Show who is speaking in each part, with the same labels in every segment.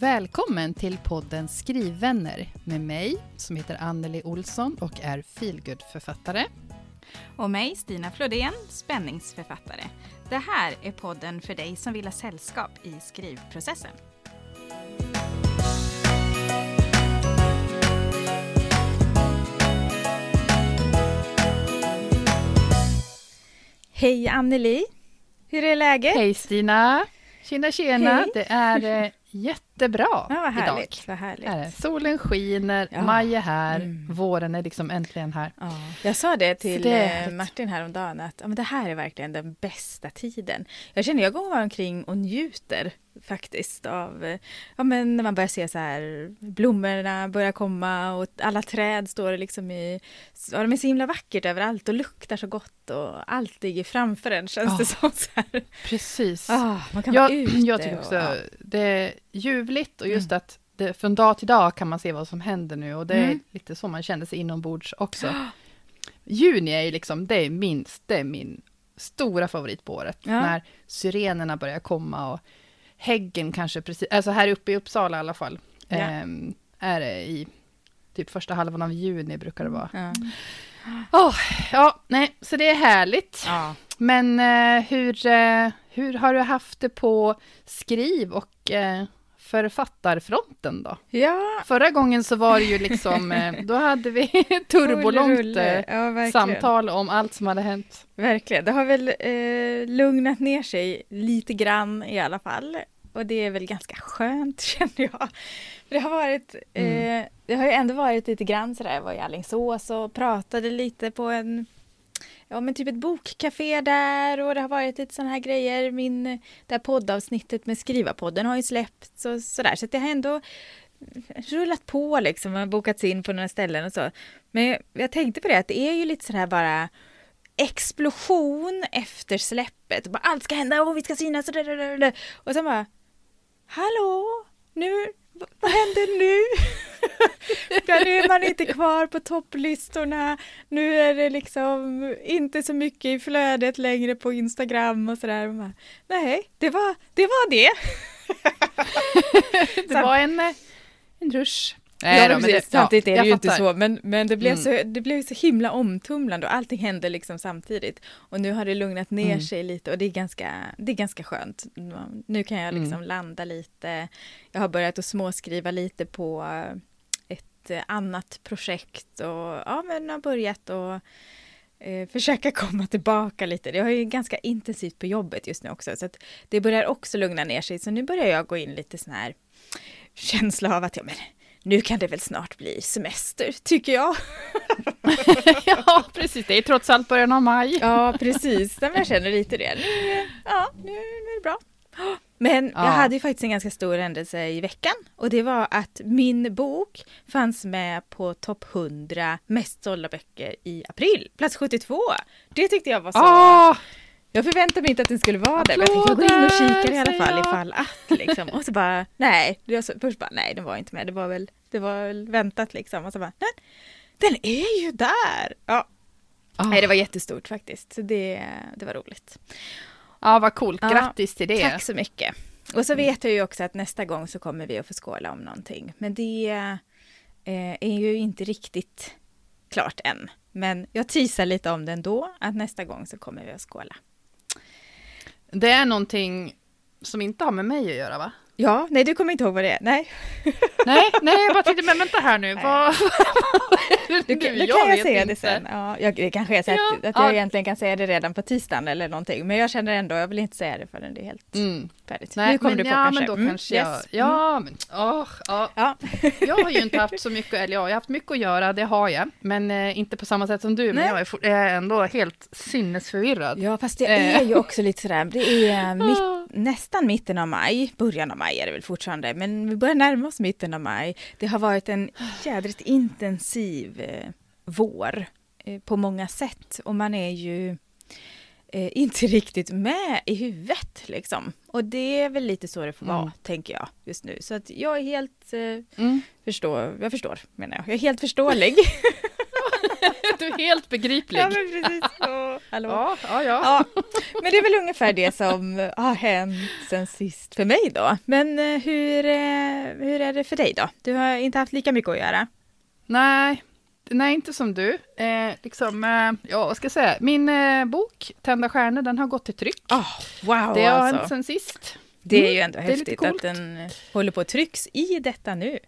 Speaker 1: Välkommen till podden Skrivvänner med mig som heter Anneli Olsson och är feelgood-författare.
Speaker 2: Och mig, Stina Flodén, spänningsförfattare. Det här är podden för dig som vill ha sällskap i skrivprocessen. Hej Anneli! Hur är läget?
Speaker 1: Hej Stina! Tjena tjena!
Speaker 2: Hej.
Speaker 1: Det är eh, jättebra
Speaker 2: Ja, vad härligt.
Speaker 1: idag.
Speaker 2: Vad härligt.
Speaker 1: Solen skiner,
Speaker 2: Ja.
Speaker 1: maj är här,
Speaker 2: Mm.
Speaker 1: våren är liksom äntligen här.
Speaker 2: Ja, jag sa det till
Speaker 1: det
Speaker 2: eh. Martin häromdagen att ja, men det här är verkligen den bästa tiden. Jag känner jag går omkring och njuter faktiskt av eh, ja, men när man börjar se så här blommorna börjar komma och alla träd står liksom i ja, de är så himla vackert överallt och luktar så gott och allt ligger framför en känns
Speaker 1: Ja.
Speaker 2: det som. Så här.
Speaker 1: Precis.
Speaker 2: Ah, man kan
Speaker 1: jag,
Speaker 2: vara ute
Speaker 1: jag tycker
Speaker 2: och-
Speaker 1: också
Speaker 2: ja.
Speaker 1: det ljuvligt och just
Speaker 2: Mm.
Speaker 1: att det, från dag till dag kan man se vad som händer nu och det är
Speaker 2: Mm.
Speaker 1: lite så man känner sig inombords också. Juni är ju liksom, det är minst, det är min stora favorit på året.
Speaker 2: Ja.
Speaker 1: När syrenerna börjar komma och häggen kanske precis, alltså här uppe i Uppsala i alla fall,
Speaker 2: Ja.
Speaker 1: ehm, är det i typ första halvan av juni brukar det vara.
Speaker 2: Ja.
Speaker 1: Åh, ja, nej, så det är härligt.
Speaker 2: Ja.
Speaker 1: Men eh, hur, eh, hur har du haft det på skriv och eh, författarfronten då?
Speaker 2: ja,
Speaker 1: Förra gången så var det ju liksom, eh, då hade vi turbolångt
Speaker 2: rulle.
Speaker 1: eh,
Speaker 2: ja,
Speaker 1: samtal om allt som hade hänt.
Speaker 2: Verkligen. Det har väl eh, lugnat ner sig lite grann i alla fall. Och det är väl ganska skönt känner jag. Det har varit, eh, det har ju ändå varit lite grann sådär, jag var i Alingsås och pratade lite på en, ja men typ ett bokcafé där och det har varit lite sådana här grejer. Min, det här poddavsnittet med Skrivarpodden har ju släppts och sådär. Så att det har ändå rullat på liksom, och bokats in på några ställen och så. Men jag tänkte på det att det är ju lite sådär bara explosion efter släppet. Bara, allt ska hända och vi ska synas. Och, där, där, där, och sen bara, hallå, nu, vad händer nu? Nu är man inte kvar på topplistorna. Nu är det liksom inte så mycket i flödet längre på Instagram och sådär. Nej, det var det. Var det.
Speaker 1: Det var en, eh, en rush.
Speaker 2: Ja,
Speaker 1: Nej då,
Speaker 2: men
Speaker 1: men
Speaker 2: precis. Samtidigt är
Speaker 1: jag
Speaker 2: det ju inte
Speaker 1: fattar.
Speaker 2: så, men, men det, blev
Speaker 1: Mm.
Speaker 2: så, det blev så himla omtumlande och allting hände liksom samtidigt. Och nu har det lugnat ner
Speaker 1: Mm.
Speaker 2: sig lite och det är ganska, det är ganska skönt. Nu kan jag liksom
Speaker 1: Mm.
Speaker 2: landa lite. Jag har börjat att småskriva lite på ett annat projekt och ja, men har börjat att eh, försöka komma tillbaka lite. Jag har ju ganska intensivt på jobbet just nu också, så att det börjar också lugna ner sig. Så nu börjar jag gå in lite sån här känsla av att ja, men nu kan det väl snart bli semester, tycker jag.
Speaker 1: ja, precis. Det är trots allt början av maj.
Speaker 2: Ja, precis. Men Jag känner lite det. Nu, ja, nu, är det bra. Men
Speaker 1: Ja.
Speaker 2: jag hade ju faktiskt en ganska stor händelse i veckan och det var att min bok fanns med på topp 100 mest sålda böcker i april, plats 72. Det tyckte jag var så...
Speaker 1: Åh,
Speaker 2: Jag förväntade mig inte att den skulle vara det, men jag tänkte går in och kikar i alla fall
Speaker 1: jag.
Speaker 2: ifall att liksom. Och så bara, nej, jag så, först bara, nej, den var inte med, det var väl, det var väl väntat liksom. Och så bara, nej, den är ju där! Ja,
Speaker 1: Ah.
Speaker 2: nej, det var jättestort faktiskt. Så det, det var roligt.
Speaker 1: Ja, vad coolt.
Speaker 2: Ja,
Speaker 1: Grattis till det.
Speaker 2: Tack så mycket. Och så vet jag ju också att nästa gång så kommer vi att få skåla om någonting. Men det eh, är ju inte riktigt klart än. Men jag teasar lite om det ändå, att nästa gång så kommer vi att skåla.
Speaker 1: Det är någonting som inte har med mig att göra, va?
Speaker 2: Ja, nej du kommer inte ihåg vad det är. Nej,
Speaker 1: Nej, nej, jag bara tänkte, men vänta här nu,
Speaker 2: Nej.
Speaker 1: vad...
Speaker 2: du,
Speaker 1: Nu,
Speaker 2: då kan jag säga
Speaker 1: inte.
Speaker 2: det sen. Ja, jag, det kanske är så att,
Speaker 1: Ja,
Speaker 2: att jag
Speaker 1: ja.
Speaker 2: egentligen kan säga det redan på tisdagen eller någonting. Men jag känner ändå, jag vill inte säga det förrän det är helt
Speaker 1: Mm.
Speaker 2: färdigt.
Speaker 1: Nej,
Speaker 2: nu kommer
Speaker 1: men,
Speaker 2: du på
Speaker 1: ja,
Speaker 2: kanske.
Speaker 1: men då
Speaker 2: Mm,
Speaker 1: kanske jag...
Speaker 2: yes.
Speaker 1: Ja, men åh, ja.
Speaker 2: Ja.
Speaker 1: Jag har ju inte haft så mycket, eller ja, jag har haft mycket att göra, det har jag. Men eh, inte på samma sätt som du, men
Speaker 2: Nej.
Speaker 1: jag är, for, jag är ändå helt sinnesförvirrad.
Speaker 2: Ja, fast
Speaker 1: Eh.
Speaker 2: är ju också lite sådär, det är mitt, nästan mitten av maj, början av maj är det väl fortfarande, men vi börjar närma oss mitten av maj. Det har varit en jädrigt intensiv eh, vår eh, på många sätt och man är ju eh, inte riktigt med i huvudet liksom. Och det är väl lite så det får vara,
Speaker 1: Mm.
Speaker 2: tänker jag just nu. Så att jag är helt, eh,
Speaker 1: Mm.
Speaker 2: förstår, jag förstår menar jag, jag är helt förståelig.
Speaker 1: Du är Helt begriplig.
Speaker 2: Ja, men precis. Hallå.
Speaker 1: Ja, ja, ja.
Speaker 2: Ja, men det är väl ungefär det som har hänt sen sist för mig då. Men eh, hur, eh, hur är det för dig då? Du har inte haft lika mycket att göra.
Speaker 1: Nej, nej, inte som du. Eh, liksom, eh, ja, vad ska jag säga? Min eh, bok, Tända stjärnor, den har gått till tryck.
Speaker 2: Oh, wow
Speaker 1: det har
Speaker 2: alltså.
Speaker 1: hänt sen sist.
Speaker 2: Det är
Speaker 1: Mm,
Speaker 2: ju ändå
Speaker 1: lite
Speaker 2: häftigt att den eh, håller på att trycks i detta nu.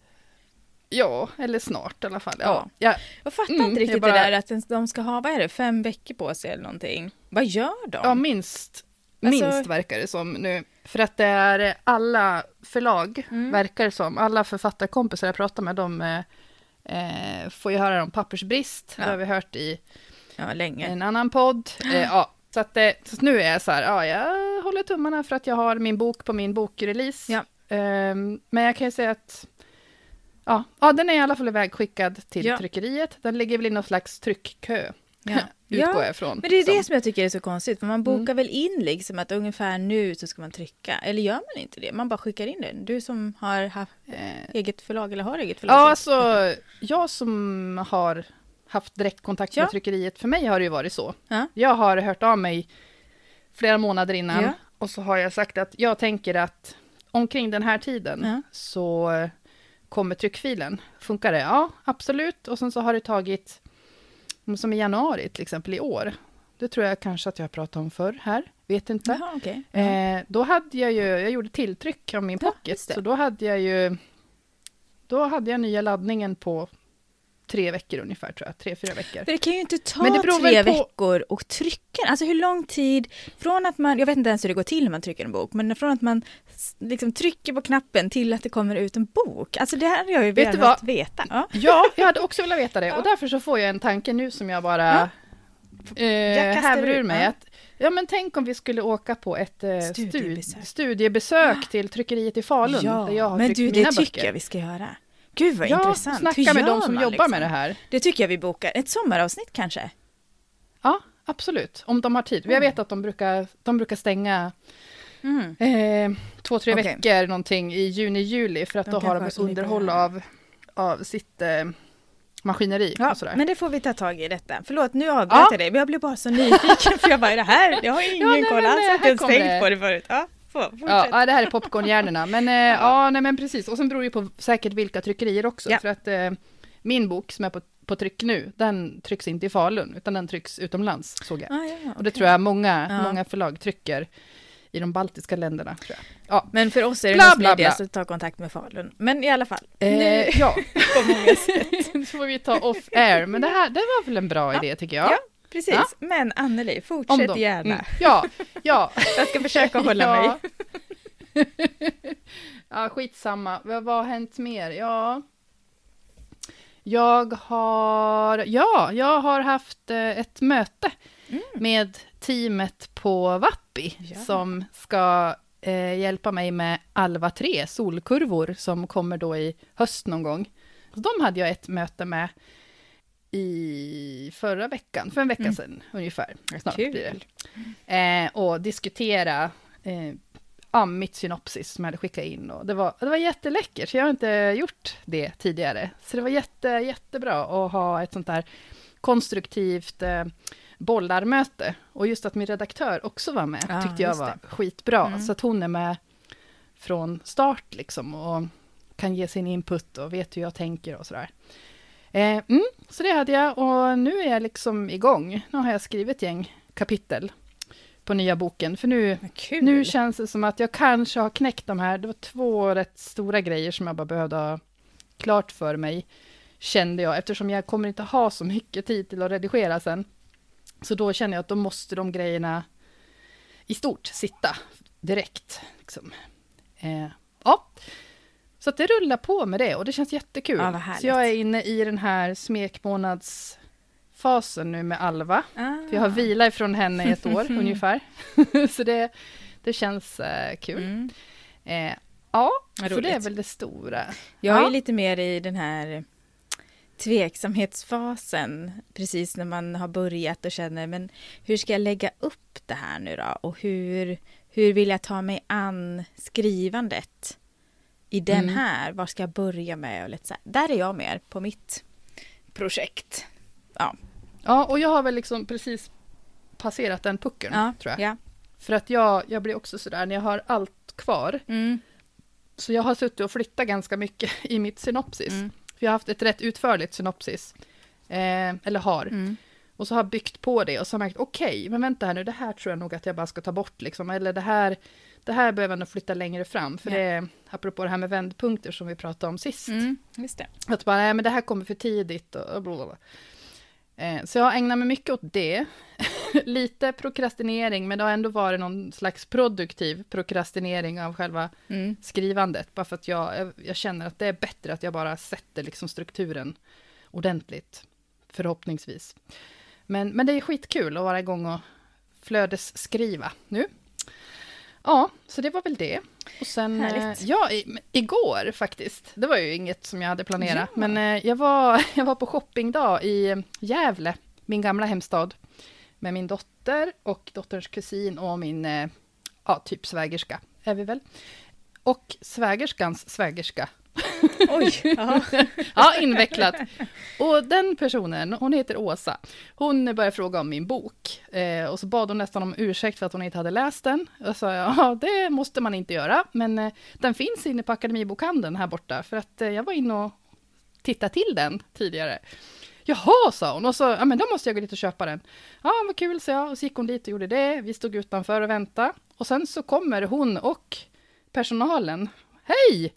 Speaker 1: Ja, eller snart i alla fall.
Speaker 2: Ja.
Speaker 1: Ja. Ja.
Speaker 2: Jag fattar
Speaker 1: Mm,
Speaker 2: inte
Speaker 1: jag
Speaker 2: riktigt
Speaker 1: bara-
Speaker 2: det där att de ska ha, vad är det, fem veckor på sig eller någonting. Vad gör de?
Speaker 1: Ja, minst.
Speaker 2: Alltså-
Speaker 1: Minst verkar det som nu. För att det är alla förlag,
Speaker 2: Mm.
Speaker 1: verkar det som. Alla författarkompisar jag pratar med, de eh, eh, får ju höra om pappersbrist.
Speaker 2: Ja.
Speaker 1: Det har vi hört i
Speaker 2: Ja, länge.
Speaker 1: en annan podd. Eh, ja, så, att, eh, så nu är jag så här, ja, jag håller tummarna för att jag har min bok på min bokrelease.
Speaker 2: Ja.
Speaker 1: Ehm, men jag kan ju säga att ja, ja, den är i alla fall ivägskickad till
Speaker 2: Ja.
Speaker 1: tryckeriet. Den ligger väl i någon slags tryckkö,
Speaker 2: Ja.
Speaker 1: utgår
Speaker 2: Ja,
Speaker 1: jag ifrån.
Speaker 2: Men det är det
Speaker 1: som.
Speaker 2: som jag tycker är så konstigt, för man bokar
Speaker 1: Mm.
Speaker 2: väl in liksom att ungefär nu så ska man trycka, eller gör man inte det? Man bara skickar in det. Du som har haft
Speaker 1: Eh,
Speaker 2: eget förlag eller har eget förlag.
Speaker 1: Ja, alltså jag som har haft direktkontakt
Speaker 2: Ja.
Speaker 1: med tryckeriet, för mig har det ju varit så.
Speaker 2: Ja.
Speaker 1: Jag har hört av mig flera månader innan
Speaker 2: Ja.
Speaker 1: och så har jag sagt att jag tänker att omkring den här tiden så kommer tryckfilen. Funkar det? Ja, absolut. Och sen så har det tagit, som i januari till exempel i år, det tror jag kanske att jag har pratat om förr här, vet inte.
Speaker 2: Jaha, okej.
Speaker 1: Eh, då hade jag ju, jag gjorde tilltryck av min
Speaker 2: Ja,
Speaker 1: pocket,
Speaker 2: det.
Speaker 1: så då hade jag ju, då hade jag nya laddningen på tre veckor ungefär tror jag, tre, fyra veckor.
Speaker 2: För det kan ju inte ta
Speaker 1: Men det beror
Speaker 2: tre
Speaker 1: på-
Speaker 2: veckor och trycka. Alltså hur lång tid från att man, jag vet inte ens hur det går till när man trycker en bok, men från att man liksom trycker på knappen till att det kommer ut en bok. Alltså det här hade jag ju
Speaker 1: Vet du
Speaker 2: velat veta. Ja.
Speaker 1: Ja, jag hade också velat veta det,
Speaker 2: Ja.
Speaker 1: och därför så får jag en tanke nu som jag bara
Speaker 2: Ja.
Speaker 1: eh,
Speaker 2: Jag
Speaker 1: häver ur mig.
Speaker 2: ja.
Speaker 1: Att, ja men tänk om vi skulle åka på ett eh,
Speaker 2: Studiebesök.
Speaker 1: stud, studiebesök till tryckeriet i Falun, där jag har
Speaker 2: men
Speaker 1: tryckt
Speaker 2: du,
Speaker 1: mina
Speaker 2: det tycker
Speaker 1: böcker.
Speaker 2: jag vi ska göra. Gud vad
Speaker 1: ja,
Speaker 2: intressant.
Speaker 1: snacka med de som jobbar
Speaker 2: liksom?
Speaker 1: med det här.
Speaker 2: Det tycker jag vi bokar. Ett sommaravsnitt kanske?
Speaker 1: Ja, absolut. Om de har tid. Jag vet att de brukar, de brukar stänga
Speaker 2: Mm.
Speaker 1: eh, två, tre
Speaker 2: Okej.
Speaker 1: veckor någonting i juni, juli för att
Speaker 2: De
Speaker 1: då har de underhåll av, av sitt eh, maskineri
Speaker 2: Ja,
Speaker 1: och sådär.
Speaker 2: men det får vi ta tag i detta. Förlåt, nu avbröt
Speaker 1: Ja.
Speaker 2: jag dig, men jag blev bara så nyfiken för jag bara, är det här? Jag har ingen
Speaker 1: nej,
Speaker 2: koll alls, jag har inte ens tänkt
Speaker 1: det.
Speaker 2: på det förut. Ja,
Speaker 1: Ja, ja, det här är popcornhjärnorna. Men eh, ja. nej men precis. Och sen beror det ju på säkert vilka tryckerier också.
Speaker 2: Ja.
Speaker 1: För att eh, min bok som är på, på tryck nu, den trycks inte i Falun, utan den trycks utomlands, såg jag.
Speaker 2: Ah, ja,
Speaker 1: Och det tror jag många,
Speaker 2: Ja.
Speaker 1: många förlag trycker i de baltiska länderna. Tror jag. Ja,
Speaker 2: Men för oss är det
Speaker 1: Bla,
Speaker 2: smidigast
Speaker 1: bla.
Speaker 2: att ta kontakt med Falun. Men i alla fall,
Speaker 1: eh,
Speaker 2: nu
Speaker 1: ja.
Speaker 2: på många sätt.
Speaker 1: så får vi ta off air. Men det här det var väl en bra
Speaker 2: Ja.
Speaker 1: idé tycker jag.
Speaker 2: Ja, Precis,
Speaker 1: Ja.
Speaker 2: men Anneli, fortsätt
Speaker 1: dem.
Speaker 2: gärna.
Speaker 1: Mm. Ja, ja.
Speaker 2: Jag ska försöka hålla mig.
Speaker 1: ja, skitsamma. Vad, vad har hänt mer? Ja. Jag har, ja, jag har haft eh, ett möte
Speaker 2: Mm.
Speaker 1: med teamet på Vappi
Speaker 2: Ja.
Speaker 1: som ska eh, hjälpa mig med Alva 3 solkurvor som kommer då i höst någon gång. Så de hade jag ett möte med i förra veckan, för en vecka
Speaker 2: Mm.
Speaker 1: sedan ungefär. Snart
Speaker 2: Kul.
Speaker 1: blir det. Eh, och diskutera eh, ja, mitt synopsis som jag hade skickat in. Och det, var, det var jätteläckert, jag har inte gjort det tidigare. Så det var jätte, jättebra att ha ett sånt där konstruktivt eh, bollarmöte. Och just att min redaktör också var med,
Speaker 2: Ja,
Speaker 1: tyckte jag var
Speaker 2: det.
Speaker 1: skitbra.
Speaker 2: Mm.
Speaker 1: Så att hon är med från start liksom och kan ge sin input och vet hur jag tänker och sådär. Eh, mm, så det hade jag och nu är jag liksom igång. Nu har jag skrivit ett gäng kapitel på nya boken, för nu, nu känns det som att jag kanske har knäckt de här. Det var två rätt stora grejer som jag bara behövde ha klart för mig, kände jag, eftersom jag kommer inte ha så mycket tid till att redigera sen. Så då känner jag att då måste de grejerna i stort sitta direkt. Liksom. Eh, ja, så det rullar på med det och det känns jättekul.
Speaker 2: Ja,
Speaker 1: så jag är inne i den här smekmånadsfasen nu med Alva.
Speaker 2: ah.
Speaker 1: För jag har vila ifrån henne i ett år ungefär. så det, det känns eh, kul.
Speaker 2: Mm.
Speaker 1: Eh, ja,
Speaker 2: Vad
Speaker 1: så det är
Speaker 2: roligt.
Speaker 1: väl det stora.
Speaker 2: Jag är
Speaker 1: Ja.
Speaker 2: lite mer i den här tveksamhetsfasen, precis när man har börjat och känner, men hur ska jag lägga upp det här nu då? Och hur, hur vill jag ta mig an skrivandet i den
Speaker 1: Mm.
Speaker 2: här? Var ska jag börja med? Och lite så här. Där är jag mer på mitt projekt. Ja.
Speaker 1: Ja, och jag har väl liksom precis passerat den pucken,
Speaker 2: Ja,
Speaker 1: tror jag.
Speaker 2: ja.
Speaker 1: För att jag, jag blir också sådär, när jag har allt kvar,
Speaker 2: Mm.
Speaker 1: så jag har suttit och flyttat ganska mycket i mitt synopsis.
Speaker 2: Mm.
Speaker 1: För jag har haft ett rätt utförligt synopsis. Eh, eller har.
Speaker 2: Mm.
Speaker 1: Och så har jag byggt på det och så har jag märkt, okej, men vänta här nu, det här tror jag nog att jag bara ska ta bort liksom. Eller det här, det här behöver jag nog flytta längre fram. För
Speaker 2: Ja.
Speaker 1: det är, apropå det här med vändpunkter som vi pratade om sist.
Speaker 2: Mm.
Speaker 1: Att bara, nej men det här kommer för tidigt och blablabla. Eh, så jag har ägnat mig mycket åt det. Lite prokrastinering, men det har ändå varit någon slags produktiv prokrastinering av själva
Speaker 2: Mm.
Speaker 1: skrivandet. Bara för att jag, jag, jag känner att det är bättre att jag bara sätter liksom strukturen ordentligt. Förhoppningsvis. Men, men det är skitkul att vara igång och flödesskriva nu. Ja, så det var väl det. Och sen, eh,
Speaker 2: Härligt.
Speaker 1: ja, i, igår faktiskt, det var ju inget som jag hade planerat,
Speaker 2: Ja.
Speaker 1: men eh, jag, var, jag var på shoppingdag i Gävle, min gamla hemstad, med min dotter och dotterns kusin och min, eh, ja, typ svägerska, är vi väl. Och svägerskans svägerska.
Speaker 2: Oj! Ja.
Speaker 1: Invecklat. Och den personen, hon heter Åsa, hon började fråga om min bok. Eh, och så bad hon nästan om ursäkt för att hon inte hade läst den. Och sa ja, det måste man inte göra, men eh, den finns inne på Akademibokhandeln här borta, för att eh, jag var inne och tittade till den tidigare. Jaha, sa hon, och så, ja men då måste jag gå dit och köpa den. Ja, vad kul, sa jag, och så gick hon dit och gjorde det. Vi stod utanför och väntade. Och sen så kommer hon och personalen. Hej!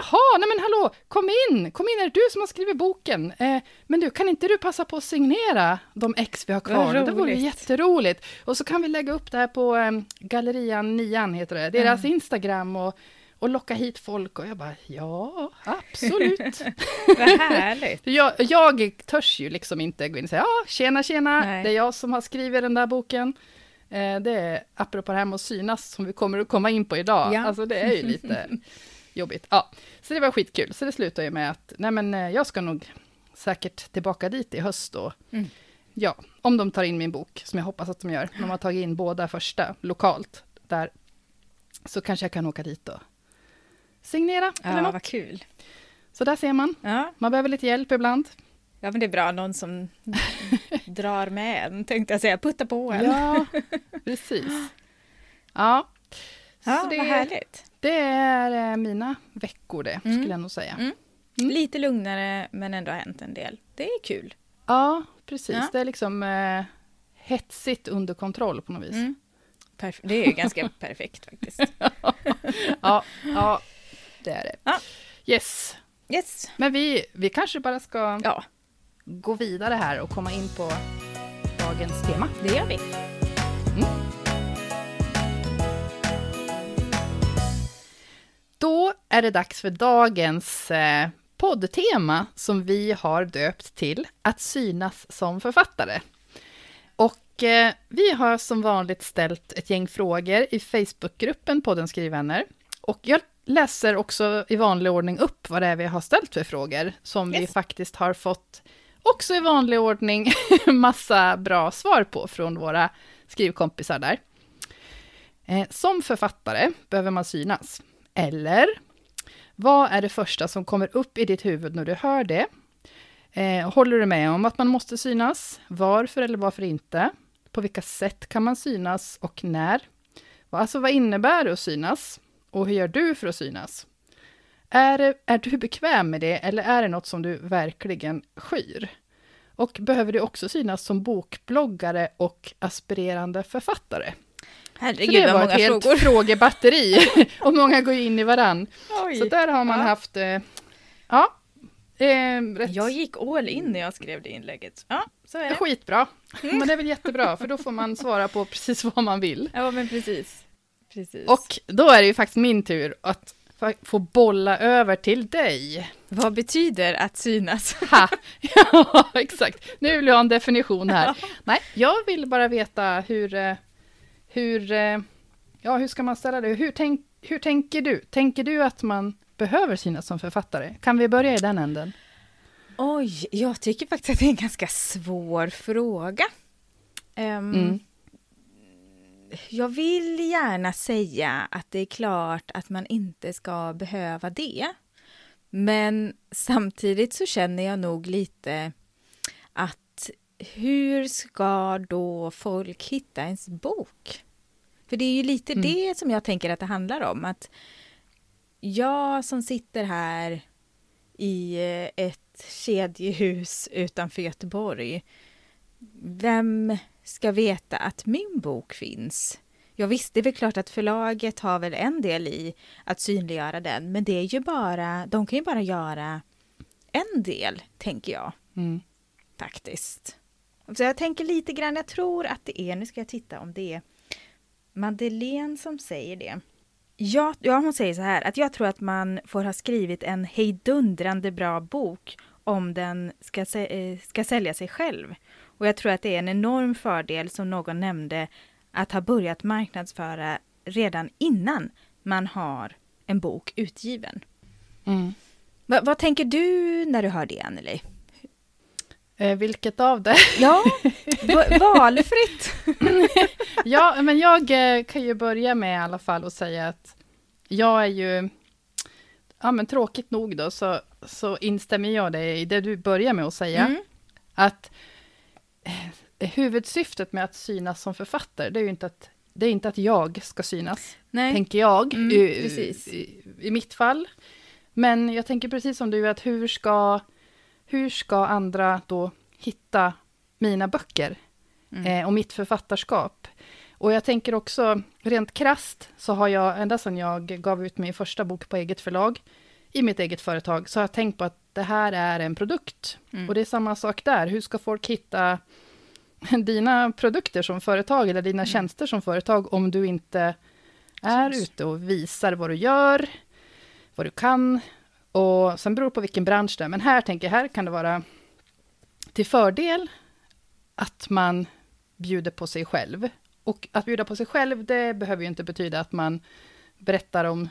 Speaker 1: Jaha, nej men hallå, kom in, kom in, är det du som har skrivit boken? Eh, men du, kan inte du passa på att signera de ex vi har kvar?
Speaker 2: Vad
Speaker 1: Det vore
Speaker 2: roligt.
Speaker 1: jätteroligt. Och så kan vi lägga upp det här på eh, Gallerian Nian, heter det, deras Instagram och, och locka hit folk. Och jag bara, ja, absolut.
Speaker 2: Vad härligt.
Speaker 1: jag, jag törs ju liksom inte gå in och säga, ja, tjena, tjena,
Speaker 2: Nej.
Speaker 1: det är jag som har skrivit den där boken. Eh, det är apropå det här med att synas, som vi kommer att komma in på idag.
Speaker 2: Ja.
Speaker 1: Alltså det är ju lite jobbigt. Ja, så det var skitkul. Så det slutade ju med att, nej men eh, jag ska nog säkert tillbaka dit i höst och
Speaker 2: Mm.
Speaker 1: ja, om de tar in min bok, som jag hoppas att de gör. De har tagit in båda första lokalt där, så kanske jag kan åka dit och signera eller
Speaker 2: Ja,
Speaker 1: något.
Speaker 2: vad kul.
Speaker 1: Så där ser man.
Speaker 2: Ja.
Speaker 1: Man behöver lite hjälp ibland.
Speaker 2: ja, men det är bra. Någon som drar med en, tänkte jag säga. Putta på en.
Speaker 1: Ja, precis. Ja,
Speaker 2: Ja,
Speaker 1: så det,
Speaker 2: vad härligt.
Speaker 1: Det är eh, mina veckor det,
Speaker 2: Mm.
Speaker 1: skulle jag nog säga.
Speaker 2: Mm.
Speaker 1: Mm.
Speaker 2: Lite lugnare, men ändå har hänt en del. Det är kul.
Speaker 1: Ja, precis.
Speaker 2: Ja.
Speaker 1: Det är liksom eh, hetsigt under kontroll på något vis.
Speaker 2: Mm. Perf- det är ganska perfekt faktiskt.
Speaker 1: Ja, ja, det är det.
Speaker 2: Ja.
Speaker 1: Yes,
Speaker 2: Yes.
Speaker 1: men vi, vi kanske bara ska
Speaker 2: Ja,
Speaker 1: gå vidare här och komma in på dagens tema.
Speaker 2: det gör vi.
Speaker 1: Då är det dags för dagens eh, poddtema som vi har döpt till Att synas som författare. Och eh, vi har som vanligt ställt ett gäng frågor i Facebookgruppen Podden Skrivvänner. Och jag läser också i vanlig ordning upp vad det är vi har ställt för frågor, som vi
Speaker 2: Yes.
Speaker 1: faktiskt har fått också i vanlig ordning massa bra svar på från våra skrivkompisar där. Eh, som författare behöver man synas. Eller, vad är det första som kommer upp i ditt huvud när du hör det? Eh, håller du med om att man måste synas? Varför eller varför inte? På vilka sätt kan man synas och när? Vad- Alltså vad innebär det att synas? Och hur gör du för att synas? Är, det- är du bekväm med det eller är det något som du verkligen skyr? Och behöver du också synas som bokbloggare och aspirerande författare?
Speaker 2: Herregud
Speaker 1: det
Speaker 2: vad
Speaker 1: var
Speaker 2: många
Speaker 1: ett helt
Speaker 2: frågor.
Speaker 1: frågebatteri. och många går in i varann.
Speaker 2: Oj.
Speaker 1: Så där har man
Speaker 2: Ja.
Speaker 1: haft, eh, ja, eh, rätt
Speaker 2: Jag gick all in när jag skrev det inlägget. Ja, så är det.
Speaker 1: skitbra. Men det är väl jättebra, för då får man svara på precis vad man vill.
Speaker 2: Ja, men precis. Precis.
Speaker 1: Och då är det ju faktiskt min tur att få bolla över till dig.
Speaker 2: vad betyder att synas?
Speaker 1: Ha! Ja, exakt. Nu vill jag ha en definition här. Nej, jag vill bara veta hur, eh, hur, eh, ja, hur ska man ställa det? Hur, tänk, hur tänker du? Tänker du att man behöver synas som författare? Kan vi börja i den änden?
Speaker 2: Oj, jag tycker faktiskt att det är en ganska svår fråga. Ehm,
Speaker 1: Mm.
Speaker 2: Jag vill gärna säga att det är klart att man inte ska behöva det. Men samtidigt så känner jag nog lite att hur ska då folk hitta ens bok? För det är ju lite mm. det som jag tänker att det handlar om. Att jag som sitter här i eh, ett kedjehus utanför Göteborg. Vem ska veta att min bok finns? Ja visst, det är väl klart att förlaget har väl en del i att synliggöra den, men det är ju bara, de kan ju bara göra en del, tänker jag. Mm. Faktiskt. Så jag tänker lite grann, jag tror att det är, nu ska jag titta om det är Madeleine som säger det. Ja, ja, hon säger så här att jag tror att man får ha skrivit en hejdundrande bra bok om den ska, eh, ska sälja sig själv. Och jag tror att det är en enorm fördel som någon nämnde att ha börjat marknadsföra redan innan man har en bok utgiven. Mm. Va, vad tänker du när du hör det, Anneli?
Speaker 1: Eh, vilket av det?
Speaker 2: Ja, valfritt.
Speaker 1: ja, men jag eh, kan ju börja med i alla fall att säga att jag är ju, ja men tråkigt nog då, så, så instämmer jag det i det du börjar med att säga. Mm. Att eh, huvudsyftet med att synas som författare, det är ju inte att, det är inte att jag ska synas, Nej. tänker jag, mm, i, i, i, mitt fall. Men jag tänker precis som du, att hur ska, hur ska andra då hitta mina böcker mm. eh, och mitt författarskap? Och jag tänker också, rent krast så har jag, ända sedan jag gav ut min första bok på eget förlag, i mitt eget företag, så har jag tänkt på att det här är en produkt. Mm. Och det är samma sak där, hur ska folk hitta dina produkter som företag, eller dina mm. tjänster som företag, om du inte är Precis. ute och visar vad du gör, vad du kan, och sen beror det på vilken bransch det är, men här tänker jag, här kan det vara till fördel att man bjuder på sig själv. Och att bjuda på sig själv, det behöver ju inte betyda att man berättar om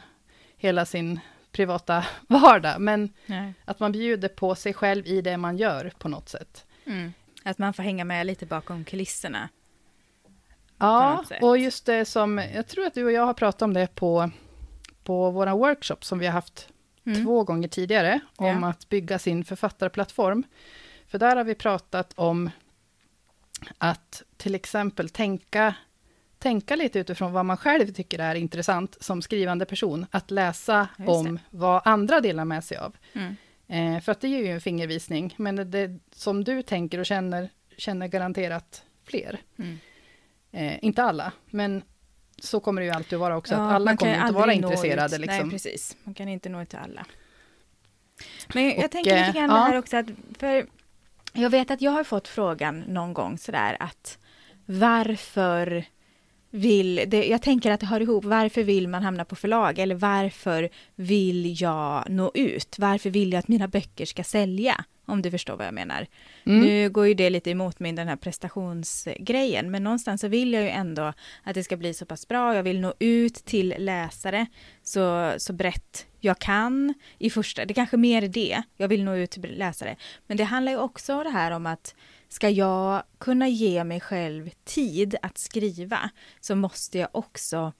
Speaker 1: hela sin privata vardag, men Nej. att man bjuder på sig själv i det man gör på något sätt.
Speaker 2: Mm. Att man får hänga med lite bakom kulisserna.
Speaker 1: Ja, och just det som, jag tror att du och jag har pratat om det på, på våra workshop som vi har haft mm. två gånger tidigare, om ja. att bygga sin författarplattform. För där har vi pratat om att till exempel tänka, tänka lite utifrån vad man själv tycker är intressant som skrivande person, att läsa om vad andra delar med sig av. Mm. Eh, för att det ger ju en fingervisning, men det, det, som du tänker och känner, känner garanterat fler. Mm. Eh, inte alla, men så kommer det ju alltid att vara också, ja, att alla kommer inte vara intresserade. Liksom.
Speaker 2: Nej, precis. Man kan inte nå ut till alla. Men jag, och, tänker lite grann ja. här också att, för jag vet att jag har fått frågan någon gång sådär att varför vill, det, jag tänker att det hör ihop, varför vill man hamna på förlag eller varför vill jag nå ut? Varför vill jag att mina böcker ska sälja? Om du förstår vad jag menar. Mm. Nu går ju det lite emot min den här prestationsgrejen, men någonstans så vill jag ju ändå att det ska bli så pass bra. Jag vill nå ut till läsare så, så brett jag kan i första, det är kanske mer det, jag vill nå ut till läsare. Men det handlar ju också om det här om att ska jag kunna ge mig själv tid att skriva så måste jag också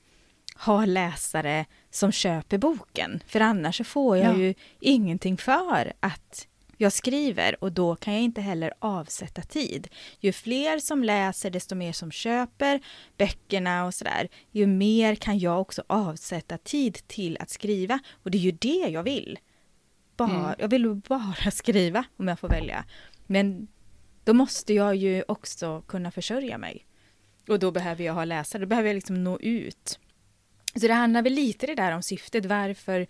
Speaker 2: ha läsare som köper boken. För annars så får jag ja. ju ingenting för att jag skriver och då kan jag inte heller avsätta tid. Ju fler som läser, desto mer som köper böckerna och sådär, ju mer kan jag också avsätta tid till att skriva. Och det är ju det jag vill. Bara, mm. Jag vill bara skriva om jag får välja. Men då måste jag ju också kunna försörja mig. Och då behöver jag ha läsare, då behöver jag liksom nå ut. Så det handlar väl lite det där om syftet, varför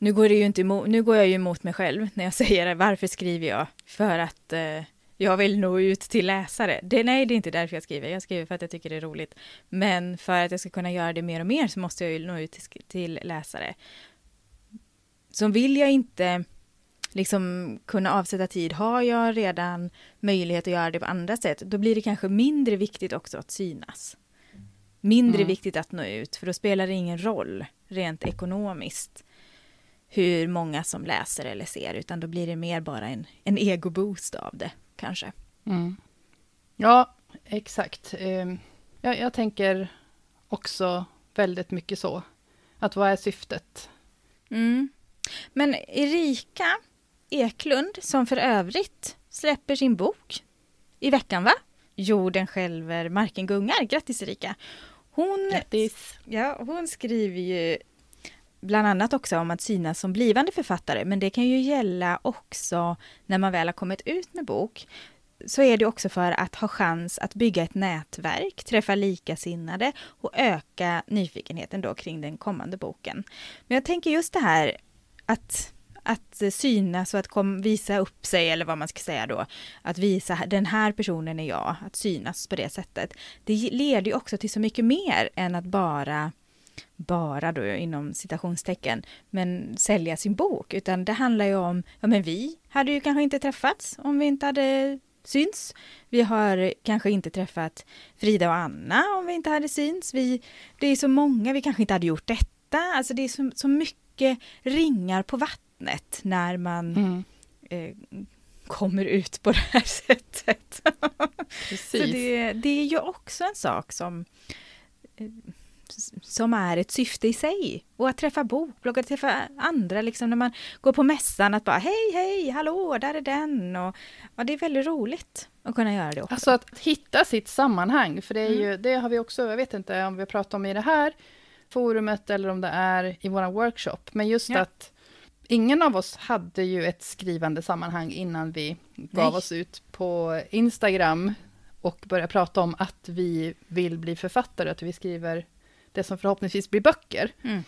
Speaker 2: nu går, det ju inte emot, nu går jag ju emot mig själv när jag säger. Varför skriver jag? För att eh, jag vill nå ut till läsare. Det, nej, det är inte därför jag skriver. Jag skriver för att jag tycker det är roligt. Men för att jag ska kunna göra det mer och mer så måste jag ju nå ut till, till läsare. Så vill jag inte liksom kunna avsätta tid, har jag redan möjlighet att göra det på andra sätt, då blir det kanske mindre viktigt också att synas. Mindre mm. viktigt att nå ut, för då spelar det ingen roll rent ekonomiskt hur många som läser eller ser, utan då blir det mer bara en, en egoboost av det, kanske. Mm.
Speaker 1: Ja, exakt. Ehm, jag, jag tänker också väldigt mycket så. Att vad är syftet?
Speaker 2: Mm. Men Erika Eklund, som för övrigt släpper sin bok i veckan va? Jorden skälver, marken gungar. Grattis Erika! Hon,
Speaker 1: Grattis!
Speaker 2: ja, hon skriver ju bland annat också om att synas som blivande författare, men det kan ju gälla också när man väl har kommit ut med bok. Så är det också för att ha chans att bygga ett nätverk, träffa likasinnade och öka nyfikenheten då kring den kommande boken. Men jag tänker just det här att att synas och att kom, visa upp sig, eller vad man ska säga då, att visa den här personen är jag, att synas på det sättet. Det leder ju också till så mycket mer än att bara bara då inom citationstecken, men sälja sin bok, utan det handlar ju om, ja men vi hade ju kanske inte träffats om vi inte hade syns. Vi har kanske inte träffat Frida och Anna om vi inte hade syns. Vi, det är så många, vi kanske inte hade gjort detta. Alltså det är så, så mycket ringar på vattnet när man mm. eh, kommer ut på det här sättet. så det, det är ju också en sak som eh, som är ett syfte i sig. Och att träffa bokbloggar, träffa andra, liksom när man går på mässan, att bara hej, hej, hallå, där är den. Och, ja, det är väldigt roligt att kunna göra det också.
Speaker 1: Alltså att hitta sitt sammanhang, för det, är ju, mm. det har vi också, jag vet inte om vi pratar om i det här forumet eller om det är i vår workshop, men just ja. att ingen av oss hade ju ett skrivande sammanhang innan vi gav Nej. oss ut på Instagram och började prata om att vi vill bli författare, att vi skriver det som förhoppningsvis blir böcker. Mm.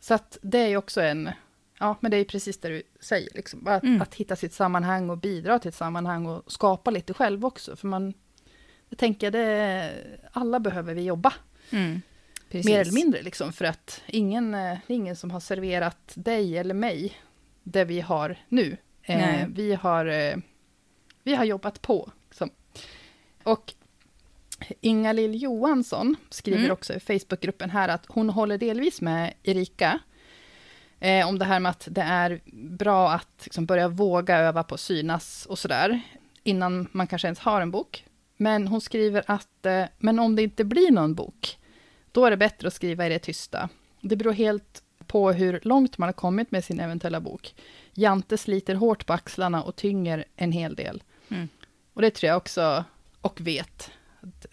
Speaker 1: Så att det är ju också en, ja men det är precis det du säger, liksom, att, mm. att, hitta sitt sammanhang och bidra till ett sammanhang och skapa lite själv också, för man, jag tänker det, alla behöver vi jobba. Mm. Mer eller mindre, liksom, för att ingen, det är ingen som har serverat dig eller mig det vi har nu. Eh, vi, har, eh, vi har jobbat på. Liksom. Och Inga-Lill Johansson skriver mm. också i Facebookgruppen här att hon håller delvis med Erika eh, om det här med att det är bra att liksom, börja våga öva på synas och sådär innan man kanske ens har en bok. Men hon skriver att, eh, men om det inte blir någon bok, då är det bättre att skriva i det tysta. Det beror helt på hur långt man har kommit med sin eventuella bok. Jante sliter hårt på axlarna och tynger en hel del. Mm. Och det tror jag också, och vet,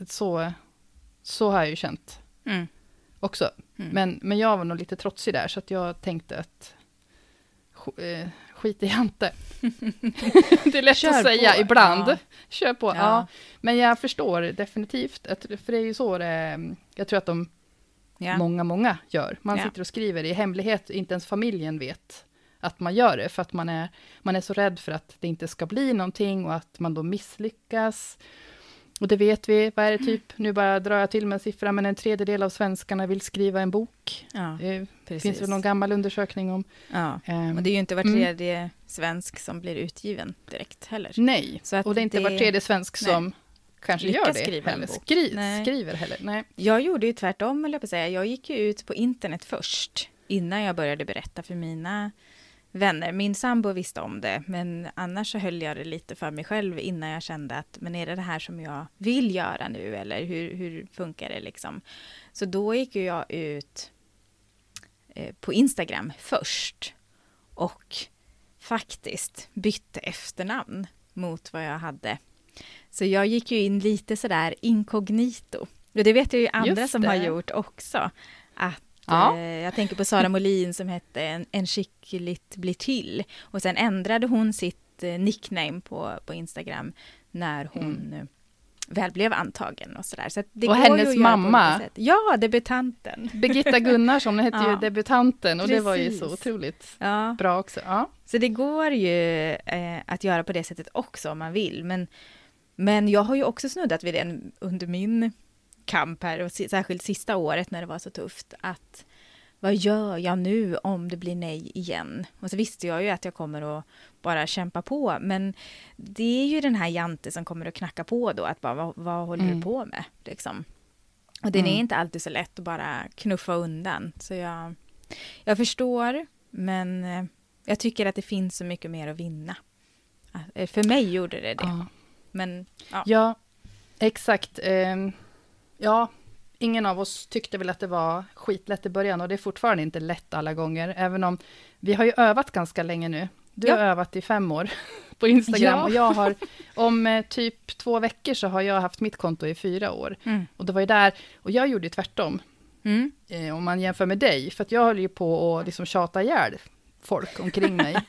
Speaker 1: så, så har jag ju känt mm. också. Mm. Men, men jag var nog lite trotsig där, så att jag tänkte att eh, skit i Jante. det är lätt Kör att säga på. ibland. Ja. Kör på, ja. ja. Men jag förstår definitivt, att, för det är ju så det, jag tror att de, ja. många, många gör. Man ja. sitter och skriver i hemlighet, inte ens familjen vet att man gör det, för att man är, man är så rädd för att det inte ska bli någonting och att man då misslyckas. Och det vet vi, vad är det typ, nu bara drar jag till med en siffra, men en tredjedel av svenskarna vill skriva en bok. Ja, det finns väl någon gammal undersökning om.
Speaker 2: Ja, och det är ju inte var mm. tredje mm. svensk som blir utgiven direkt heller.
Speaker 1: Nej, och det är inte det... var tredje svensk som nej. kanske gör det skriva heller. Skri nej. Skriver heller. Nej.
Speaker 2: Jag gjorde ju tvärtom, eller jag på säga. Jag gick ju ut på internet först, innan jag började berätta för mina vänner. Min sambo visste om det, men annars så höll jag det lite för mig själv innan jag kände att men är det det här som jag vill göra nu eller hur, hur funkar det liksom? Så då gick jag ut eh, på Instagram först och faktiskt bytte efternamn mot vad jag hade. Så jag gick ju in lite sådär inkognito. Och det vet jag ju andra som har gjort också. Att Ja. Eh, jag tänker på Sara Molin som hette En, en skickligt blir till. Och sen ändrade hon sitt eh, nickname på, på Instagram när hon mm. väl blev antagen och sådär. Så
Speaker 1: och hennes mamma.
Speaker 2: Ja, debutanten.
Speaker 1: Birgitta Gunnarsson hette ja. ju debutanten och Precis. det var ju så otroligt ja. bra också. Ja.
Speaker 2: Så det går ju eh, att göra på det sättet också om man vill. Men, men jag har ju också snuddat vid det under min kamp här, och särskilt sista året när det var så tufft, att vad gör jag nu om det blir nej igen? Och så visste jag ju att jag kommer att bara kämpa på, men det är ju den här Jante som kommer att knacka på då, att bara vad, vad håller mm. du på med? Liksom. Och den mm. är inte alltid så lätt att bara knuffa undan, så jag, jag förstår, men eh, jag tycker att det finns så mycket mer att vinna. Eh, för mig gjorde det det. Ja. Men,
Speaker 1: ja. ja, exakt. Um ja, ingen av oss tyckte väl att det var skitlätt i början och det är fortfarande inte lätt alla gånger, även om vi har ju övat ganska länge nu. Du
Speaker 2: Ja.
Speaker 1: har övat i fem år på Instagram
Speaker 2: Ja.
Speaker 1: och jag har om eh, typ två veckor så har jag haft mitt konto i fyra år.
Speaker 2: Mm.
Speaker 1: Och det var ju där, och jag gjorde ju tvärtom.
Speaker 2: Mm.
Speaker 1: Eh, om man jämför med dig, för att jag höll ju på att liksom tjata ihjäl folk omkring mig.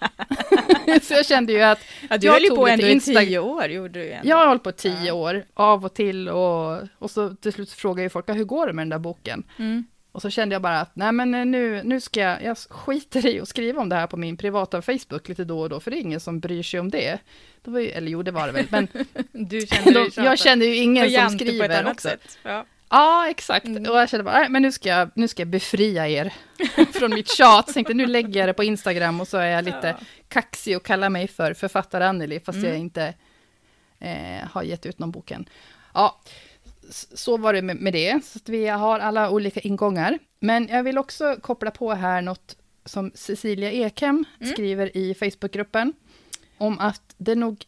Speaker 1: så jag kände ju att
Speaker 2: Ja, du
Speaker 1: Jag
Speaker 2: höll ju på ändå i
Speaker 1: Insta-
Speaker 2: tio år, gjorde du ändå.
Speaker 1: jag har hållit på tio
Speaker 2: Ja.
Speaker 1: år, av och till, och, och så till slut frågar ju folk, "Ja, hur går det med den där boken?
Speaker 2: Mm.
Speaker 1: Och så kände jag bara att, nej men eh, nu, nu ska jag, jag skiter i att skriva om det här på min privata Facebook lite då och då, för det är ingen som bryr sig om det. det var ju, eller jo, det var det väl, men
Speaker 2: Du kände
Speaker 1: då, jag känner ju ingen som skriver också.
Speaker 2: Ja.
Speaker 1: Ja, exakt.
Speaker 2: Mm.
Speaker 1: Och jag kände bara, men nu ska, jag, nu ska jag befria er från mitt tjat. Så tänkte, nu lägger jag det på Instagram och så är jag lite
Speaker 2: Ja.
Speaker 1: kaxig och kallar mig för författare Anneli, fast
Speaker 2: Mm.
Speaker 1: jag inte eh, har gett ut någon boken. Ja, så var det med, med det. Så vi har alla olika ingångar. Men jag vill också koppla på här något som Cecilia Ekhem
Speaker 2: Mm.
Speaker 1: skriver i Facebookgruppen, om att det nog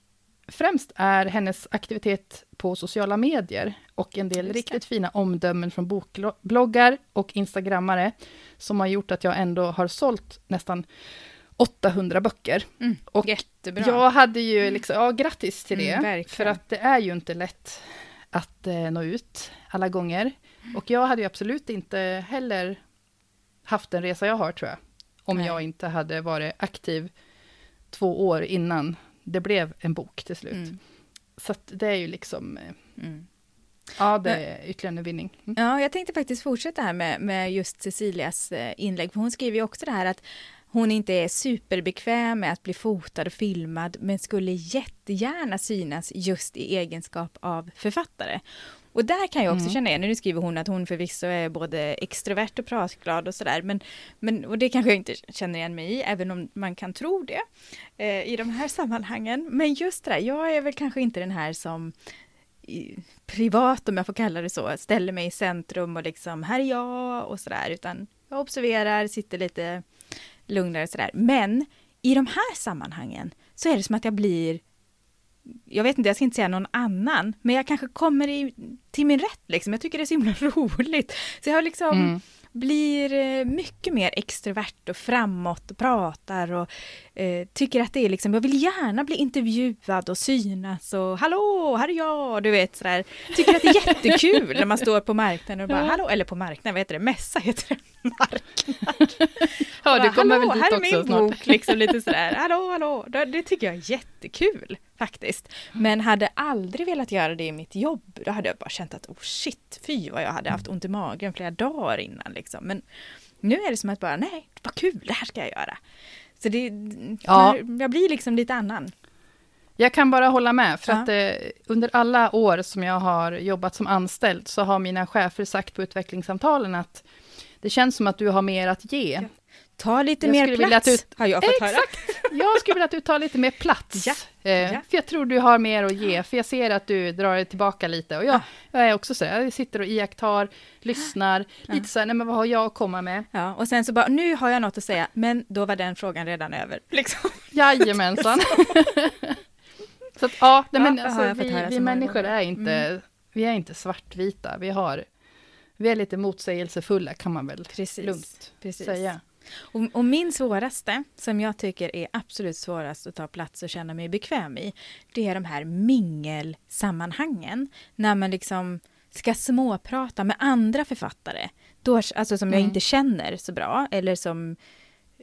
Speaker 1: främst är hennes aktivitet på sociala medier och en del riktigt fina omdömen från bokbloggar och instagrammare som har gjort att jag ändå har sålt nästan 800 böcker.
Speaker 2: Mm.
Speaker 1: Och
Speaker 2: Jättebra.
Speaker 1: Jag hade ju liksom, ja grattis till det,
Speaker 2: Mm,
Speaker 1: för att det är ju inte lätt att eh, nå ut alla gånger. Och jag hade ju absolut inte heller haft den resa jag har tror jag, om
Speaker 2: Nej.
Speaker 1: jag inte hade varit aktiv två år innan det blev en bok till slut.
Speaker 2: Mm.
Speaker 1: Så det är ju liksom, eh,
Speaker 2: Mm.
Speaker 1: ja det är ytterligare en vinning. Mm.
Speaker 2: Ja, jag tänkte faktiskt fortsätta här med, med just Cecilias eh, inlägg, för hon skriver ju också det här att hon inte är superbekväm med att bli fotad och filmad, men skulle jättegärna synas just i egenskap av författare. Och där kan jag också
Speaker 1: Mm.
Speaker 2: känna igen, nu skriver hon att hon förvisso är både extrovert och pratglad och sådär, men, men, och det kanske jag inte känner igen mig i, även om man kan tro det eh, i de här sammanhangen. Men just det där, jag är väl kanske inte den här som i- privat, om jag får kalla det så, ställer mig i centrum och liksom, här är jag och sådär, utan jag observerar, sitter lite lugnare sådär. Men i de här sammanhangen så är det som att jag blir, jag vet inte, jag ska inte säga någon annan, men jag kanske kommer i, till min rätt liksom. Jag tycker det är så himla roligt. Så jag har liksom
Speaker 1: Mm.
Speaker 2: blir eh, mycket mer extrovert och framåt och pratar och eh, tycker att det är liksom, jag vill gärna bli intervjuad och synas och hallå, här är jag, du vet sådär. Tycker att det är jättekul när man står på marknaden och bara hallå, eller på marknaden, vad heter det, mässa heter det, marknad.
Speaker 1: Ja, du kommer väl dit
Speaker 2: här är
Speaker 1: också
Speaker 2: min
Speaker 1: snart.
Speaker 2: bok, liksom lite sådär, hallå, hallå, det, det tycker jag är jättekul faktiskt. Men hade aldrig velat göra det i mitt jobb, då hade jag bara känt att oh shit, fy vad jag hade haft ont i magen flera dagar innan liksom. Men nu är det som att bara, nej, vad kul, det här ska jag göra. Så det,
Speaker 1: Ja.
Speaker 2: jag blir liksom lite annan.
Speaker 1: Jag kan bara hålla med, för
Speaker 2: Ja.
Speaker 1: att eh, under alla år som jag har jobbat som anställd, så har mina chefer sagt på utvecklingssamtalen att det känns som att du har mer att ge.
Speaker 2: Ta lite
Speaker 1: Jag
Speaker 2: mer plats,
Speaker 1: att du-
Speaker 2: har jag fått höra.
Speaker 1: Exakt! Jag skulle vilja att du tar lite mer plats.
Speaker 2: Ja,
Speaker 1: Eh,
Speaker 2: ja.
Speaker 1: För jag tror du har mer att ge, för jag ser att du drar dig tillbaka lite. Och jag,
Speaker 2: Ah.
Speaker 1: jag är också så jag sitter och iakttar, lyssnar, lite så här, nej men vad har jag att komma med?
Speaker 2: Ja, och sen så bara, nu har jag något att säga, men då var den frågan redan över. Liksom.
Speaker 1: Jajamensan. så att, ja, nej,
Speaker 2: Ja,
Speaker 1: men
Speaker 2: har
Speaker 1: alltså, vi,
Speaker 2: höra
Speaker 1: vi människor.
Speaker 2: Mm.
Speaker 1: är inte, vi är inte svartvita. Vi, har, vi är lite motsägelsefulla kan man väl
Speaker 2: Precis.
Speaker 1: lugnt
Speaker 2: Precis.
Speaker 1: säga.
Speaker 2: Och, och min svåraste, som jag tycker är absolut svårast att ta plats och känna mig bekväm i, det är de här mingelsammanhangen. När man liksom ska småprata med andra författare, då, alltså som jag
Speaker 1: Mm.
Speaker 2: inte känner så bra, eller som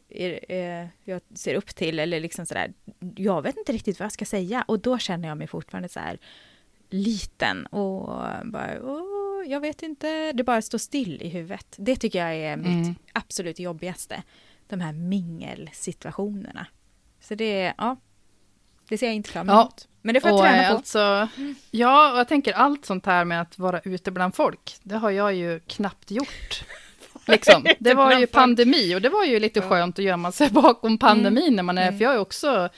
Speaker 2: är, är, jag ser upp till, eller liksom sådär, jag vet inte riktigt vad jag ska säga, och då känner jag mig fortfarande så här liten och bara, åh, jag vet inte, det bara står still i huvudet. Det tycker jag är mitt
Speaker 1: Mm.
Speaker 2: absolut jobbigaste. De här mingelsituationerna. Så det, ja, det ser jag inte fram
Speaker 1: Ja.
Speaker 2: emot. Men det får jag
Speaker 1: Och,
Speaker 2: träna
Speaker 1: eh,
Speaker 2: på.
Speaker 1: Alltså, ja, och jag tänker allt sånt här med att vara ute bland folk, det har jag ju knappt gjort. Liksom. Det var ju pandemi och det var ju lite
Speaker 2: Ja.
Speaker 1: skönt att gömma sig bakom pandemin när man är,
Speaker 2: Mm.
Speaker 1: för jag är också,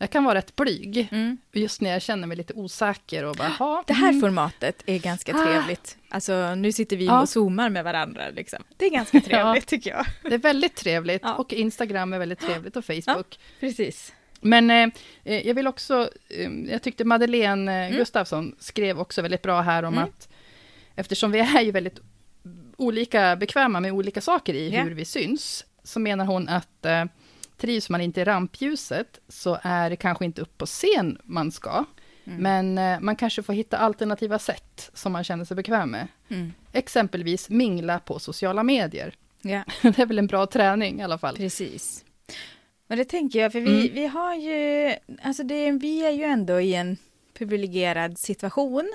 Speaker 1: jag kan vara rätt blyg.
Speaker 2: Mm.
Speaker 1: Just när jag känner mig lite osäker och bara, "Ha,
Speaker 2: Det här
Speaker 1: mm."
Speaker 2: formatet är ganska
Speaker 1: Ah.
Speaker 2: trevligt. Alltså nu sitter vi
Speaker 1: Ja.
Speaker 2: och zoomar med varandra liksom. Det är ganska trevligt tycker jag.
Speaker 1: Det är väldigt trevligt
Speaker 2: Ja.
Speaker 1: och Instagram är väldigt trevligt och Facebook.
Speaker 2: Precis.
Speaker 1: Men eh, eh, jag vill också, eh, jag tyckte Madeleine eh,
Speaker 2: Mm.
Speaker 1: Gustafsson skrev också väldigt bra här om
Speaker 2: Mm.
Speaker 1: att eftersom vi är ju väldigt olika bekväma med olika saker i
Speaker 2: Ja.
Speaker 1: hur vi syns, så menar hon att eh, trivs man inte i rampljuset så är det kanske inte upp på scen man ska. Mm. Men eh, man kanske får hitta alternativa sätt som man känner sig bekväm med. Mm. Exempelvis mingla på sociala medier. Ja. det är väl en bra träning i alla fall.
Speaker 2: Precis. Men det tänker jag, för vi, mm. vi har ju, alltså det, vi är ju ändå i en privilegierad situation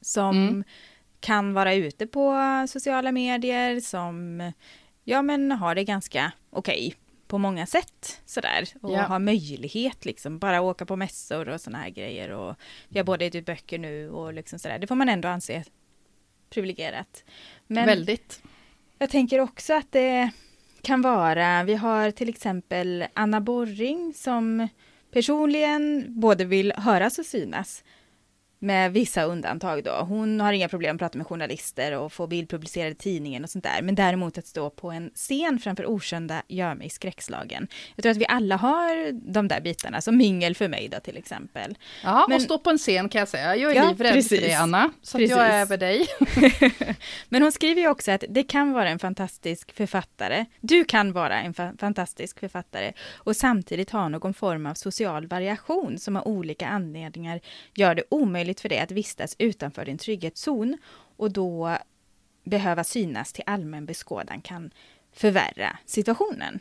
Speaker 2: som mm. kan vara ute på sociala medier, som ja men har det ganska okej okay på många sätt sådär och ja. ha möjlighet liksom bara åka på mässor och sådana här grejer och jag har både gett ut böcker nu och liksom sådär. Det får man ändå anse privilegierat.
Speaker 1: Men Väldigt.
Speaker 2: Jag tänker också att det kan vara, vi har till exempel Anna Borring som personligen både vill höras och synas med vissa undantag då. Hon har inga problem att prata med journalister och få bildpublicerad i tidningen och sånt där. Men däremot att stå på en scen framför okända gör mig skräckslagen. Jag tror att vi alla har de där bitarna, som mingel för mig då till exempel.
Speaker 1: Ja, Men, och stå på en scen kan jag säga. Jag är ja, livrädd precis. för det Anna, så jag är över dig.
Speaker 2: Men hon skriver ju också att det kan vara en fantastisk författare. Du kan vara en fa fantastisk författare och samtidigt ha någon form av social variation som av olika anledningar gör det omöjligt omöjligt för dig att vistas utanför din trygghetszon och då behöva synas till allmän beskådan kan förvärra situationen.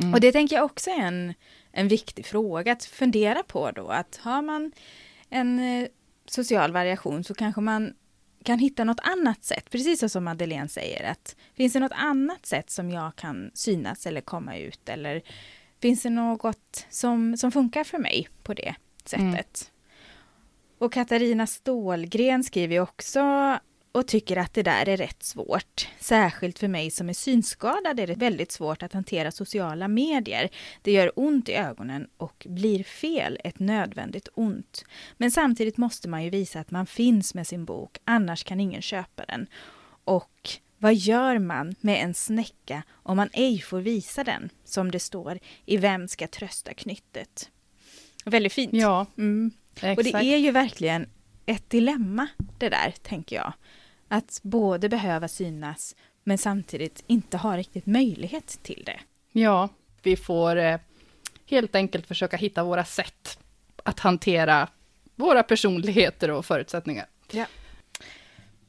Speaker 2: Mm. Och det tänker jag också är en, en viktig fråga att fundera på då, att har man en eh, social variation så kanske man kan hitta något annat sätt, precis som Madeleine säger, att finns det något annat sätt som jag kan synas eller komma ut eller finns det något som, som funkar för mig på det sättet? Mm. Och Katarina Stålgren skriver också och tycker att det där är rätt svårt. Särskilt för mig som är synskadad är det väldigt svårt att hantera sociala medier. Det gör ont i ögonen och blir fel ett nödvändigt ont. Men samtidigt måste man ju visa att man finns med sin bok, annars kan ingen köpa den. Och vad gör man med en snäcka om man ej får visa den, som det står i Vem ska trösta knyttet? Väldigt fint.
Speaker 1: Ja. Mm.
Speaker 2: Exakt. Och det är ju verkligen ett dilemma det där, tänker jag. Att både behöva synas men samtidigt inte ha riktigt möjlighet till det.
Speaker 1: Ja, vi får eh, helt enkelt försöka hitta våra sätt att hantera våra personligheter och förutsättningar.
Speaker 2: Ja.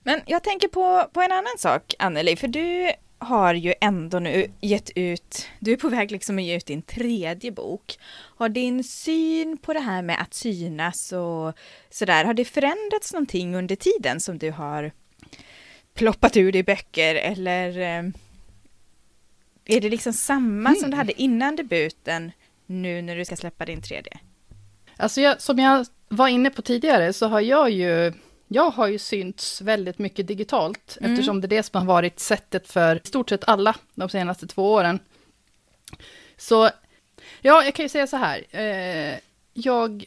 Speaker 2: Men jag tänker på, på en annan sak, Anneli, för du har ju ändå nu gett ut, du är på väg liksom att ge ut din tredje bok. Har din syn på det här med att synas och sådär, har det förändrats någonting under tiden som du har ploppat ur dig böcker eller eh, är det liksom samma mm. som du hade innan debuten nu när du ska släppa din tredje?
Speaker 1: Alltså jag, som jag var inne på tidigare så har jag ju jag har ju synts väldigt mycket digitalt, mm. eftersom det är det som har varit sättet för i stort sett alla de senaste två åren. Så, ja, jag kan ju säga så här. Eh, jag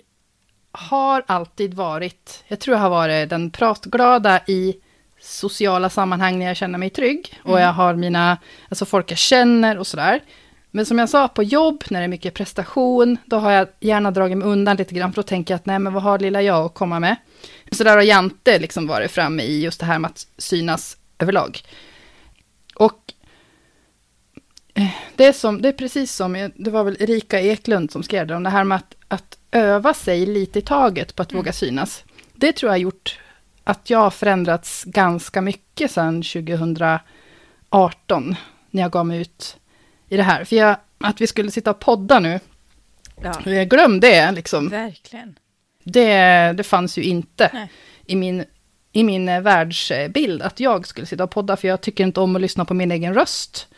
Speaker 1: har alltid varit, jag tror jag har varit den pratglada i sociala sammanhang när jag känner mig trygg. Mm. Och jag har mina, alltså folk jag känner och sådär. Men som jag sa, på jobb, när det är mycket prestation, då har jag gärna dragit mig undan lite grann, för då tänker jag att nej, men vad har lilla jag att komma med? Så där har Jante liksom varit framme i just det här med att synas överlag. Och eh, det är, som, det är precis som, det var väl Erika Eklund som skrev det, om det här med att, att öva sig lite i taget på att mm. våga synas. Det tror jag har gjort att jag har förändrats ganska mycket sedan 2018, när jag gav mig ut i det här. För jag, att vi skulle sitta och podda nu, ja. glöm det liksom.
Speaker 2: Verkligen.
Speaker 1: Det, det fanns ju inte i min, i min eh, världsbild att jag skulle sitta och podda, för jag tycker inte om att lyssna på min egen röst.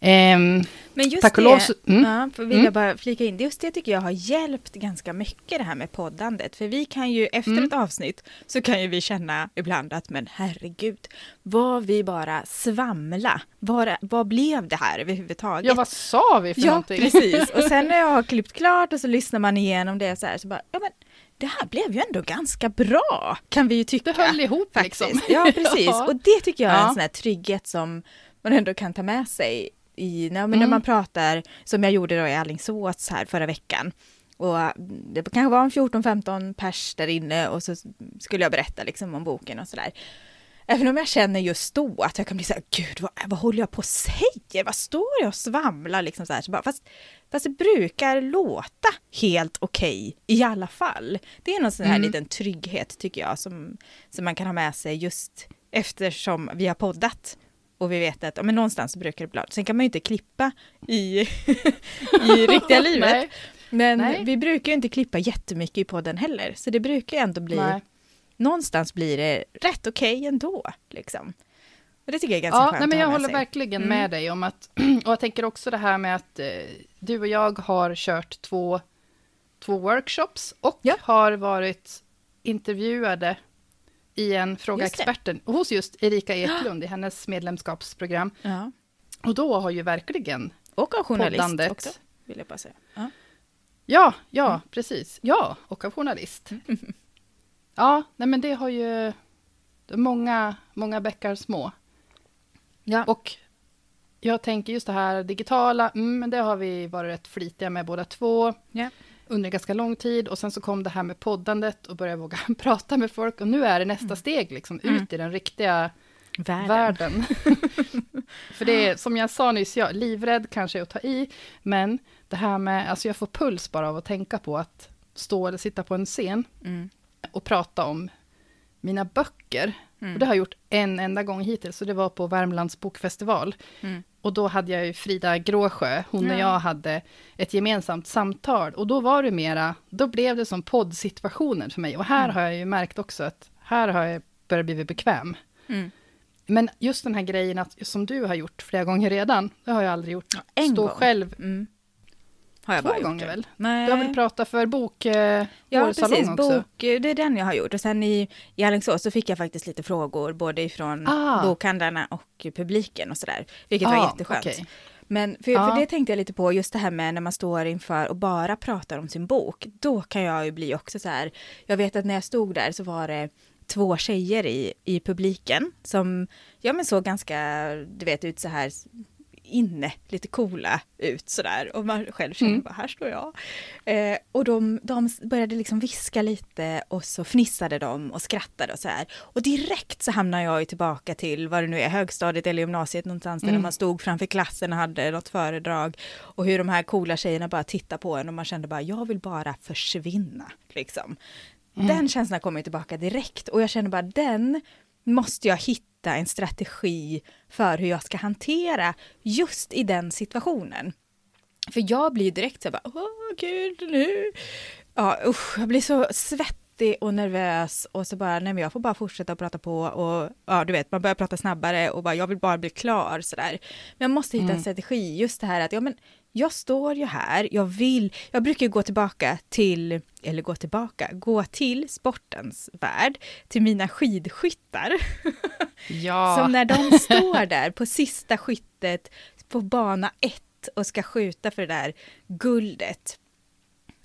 Speaker 2: Um, Men just tack det, lov, mm, ja, vill mm. jag bara flika in, just det tycker jag har hjälpt ganska mycket det här med poddandet. För vi kan ju efter mm. ett avsnitt så kan ju vi känna ibland att men herregud, vad vi bara svamla. Vad, vad blev det här överhuvudtaget?
Speaker 1: Ja, vad sa vi för
Speaker 2: ja,
Speaker 1: någonting?
Speaker 2: precis. Och sen när jag har klippt klart och så lyssnar man igenom det så här, så bara, ja men det här blev ju ändå ganska bra, kan vi ju tycka.
Speaker 1: Det höll ihop faktiskt. liksom.
Speaker 2: Ja, precis. ja. Och det tycker jag är en sån här trygghet som man ändå kan ta med sig i, när, mm. när man pratar, som jag gjorde då i Alingsås här förra veckan. Och det kanske var en 14-15 pers där inne och så skulle jag berätta liksom om boken och sådär. Även om jag känner just då att jag kan bli så här, gud vad, vad håller jag på att säga? Vad står jag och svamlar liksom så här? Så bara, fast, fast det brukar låta helt okej okay, i alla fall. Det är någon sån här mm. liten trygghet tycker jag som, som man kan ha med sig just eftersom vi har poddat och vi vet att men någonstans brukar det bli Sen kan man ju inte klippa i, i riktiga livet. Nej. Men Nej. vi brukar ju inte klippa jättemycket i podden heller, så det brukar ju ändå bli Nej någonstans blir det rätt okej okay ändå. Liksom. Och det tycker jag är ganska
Speaker 1: ja,
Speaker 2: skönt
Speaker 1: nej, men Jag håller sig. verkligen mm. med dig om att, och jag tänker också det här med att eh, du och jag har kört två, två workshops och ja. har varit intervjuade i en Fråga Experten hos just Erika Eklund i hennes medlemskapsprogram. Ja. Och då har ju verkligen
Speaker 2: Och av journalist poddandet, också, vill jag bara säga. Ja,
Speaker 1: ja, ja mm. precis. Ja, och av journalist. Mm. Ja, nej men det har ju många, många bäckar små. Ja. Och jag tänker just det här digitala, mm, det har vi varit rätt flitiga med båda två. Ja. Under ganska lång tid och sen så kom det här med poddandet och började våga prata med folk och nu är det nästa mm. steg liksom mm. ut i den riktiga världen. världen. För det är som jag sa nyss, jag livrädd kanske att ta i, men det här med, alltså jag får puls bara av att tänka på att stå eller sitta på en scen. Mm och prata om mina böcker. Mm. Och det har jag gjort en enda gång hittills, och det var på Värmlands bokfestival. Mm. Och då hade jag ju Frida Gråsjö, hon ja. och jag hade ett gemensamt samtal. Och då var det mera, då blev det som poddsituationen för mig. Och här mm. har jag ju märkt också att här har jag börjat bli bekväm. Mm. Men just den här grejen att, som du har gjort flera gånger redan, det har jag aldrig gjort. Ja, Stå gång. själv mm. Har jag Två bara gånger väl? Nej. Du har väl pratat för bok eh, Ja, precis. Också. Bok,
Speaker 2: det är den jag har gjort. Och sen i, i Alingsås så fick jag faktiskt lite frågor, både ifrån ah. bokhandlarna och publiken och sådär. Vilket ah, var jätteskönt. Okay. Men för, ja. för det tänkte jag lite på, just det här med när man står inför och bara pratar om sin bok. Då kan jag ju bli också så här, jag vet att när jag stod där så var det två tjejer i, i publiken som, ja men såg ganska, du vet ut så här inne, lite coola ut sådär. Och man själv känner mm. bara, här står jag. Eh, och de, de började liksom viska lite och så fnissade de och skrattade och så här. Och direkt så hamnar jag ju tillbaka till vad det nu är, högstadiet eller gymnasiet någonstans mm. där man stod framför klassen och hade något föredrag. Och hur de här coola tjejerna bara tittade på en och man kände bara, jag vill bara försvinna. Liksom. Mm. Den känslan kommer tillbaka direkt och jag känner bara den måste jag hitta en strategi för hur jag ska hantera just i den situationen. För jag blir direkt så här bara, åh gud nu. Ja usch, jag blir så svettig och nervös och så bara, nej men jag får bara fortsätta att prata på och ja du vet, man börjar prata snabbare och bara, jag vill bara bli klar sådär. Men jag måste hitta mm. en strategi, just det här att, ja men jag står ju här, jag vill, jag brukar gå tillbaka till, eller gå tillbaka, gå till sportens värld, till mina skidskyttar. Ja. Som när de står där på sista skyttet på bana ett och ska skjuta för det där guldet.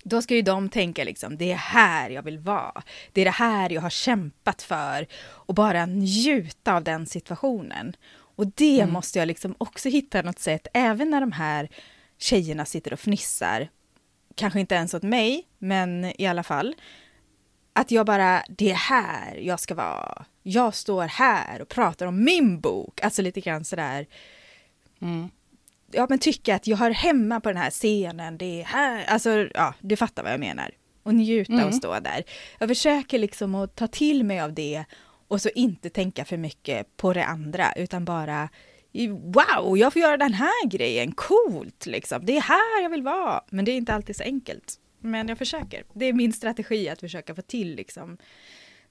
Speaker 2: Då ska ju de tänka liksom, det är här jag vill vara. Det är det här jag har kämpat för. Och bara njuta av den situationen. Och det mm. måste jag liksom också hitta något sätt, även när de här tjejerna sitter och fnissar, kanske inte ens åt mig, men i alla fall, att jag bara, det är här jag ska vara. Jag står här och pratar om min bok, alltså lite grann sådär. Mm. Ja, men tycka att jag hör hemma på den här scenen, det är här, alltså ja, du fattar vad jag menar. Och njuta mm. och stå där. Jag försöker liksom att ta till mig av det och så inte tänka för mycket på det andra, utan bara wow, jag får göra den här grejen, coolt liksom. Det är här jag vill vara. Men det är inte alltid så enkelt. Men jag försöker. Det är min strategi att försöka få till liksom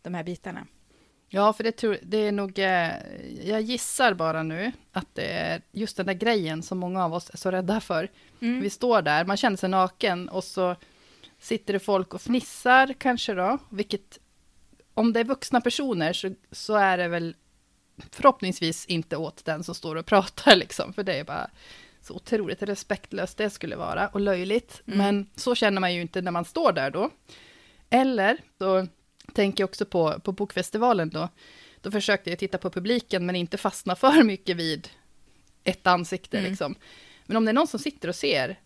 Speaker 2: de här bitarna.
Speaker 1: Ja, för det, tror, det är nog, eh, jag gissar bara nu, att det är just den där grejen som många av oss är så rädda för. Mm. Vi står där, man känner sig naken och så sitter det folk och fnissar kanske då, vilket om det är vuxna personer så, så är det väl förhoppningsvis inte åt den som står och pratar, liksom, för det är bara så otroligt respektlöst det skulle vara, och löjligt. Mm. Men så känner man ju inte när man står där då. Eller, då tänker jag också på, på bokfestivalen då, då försökte jag titta på publiken, men inte fastna för mycket vid ett ansikte, mm. liksom. Men om det är någon som sitter och ser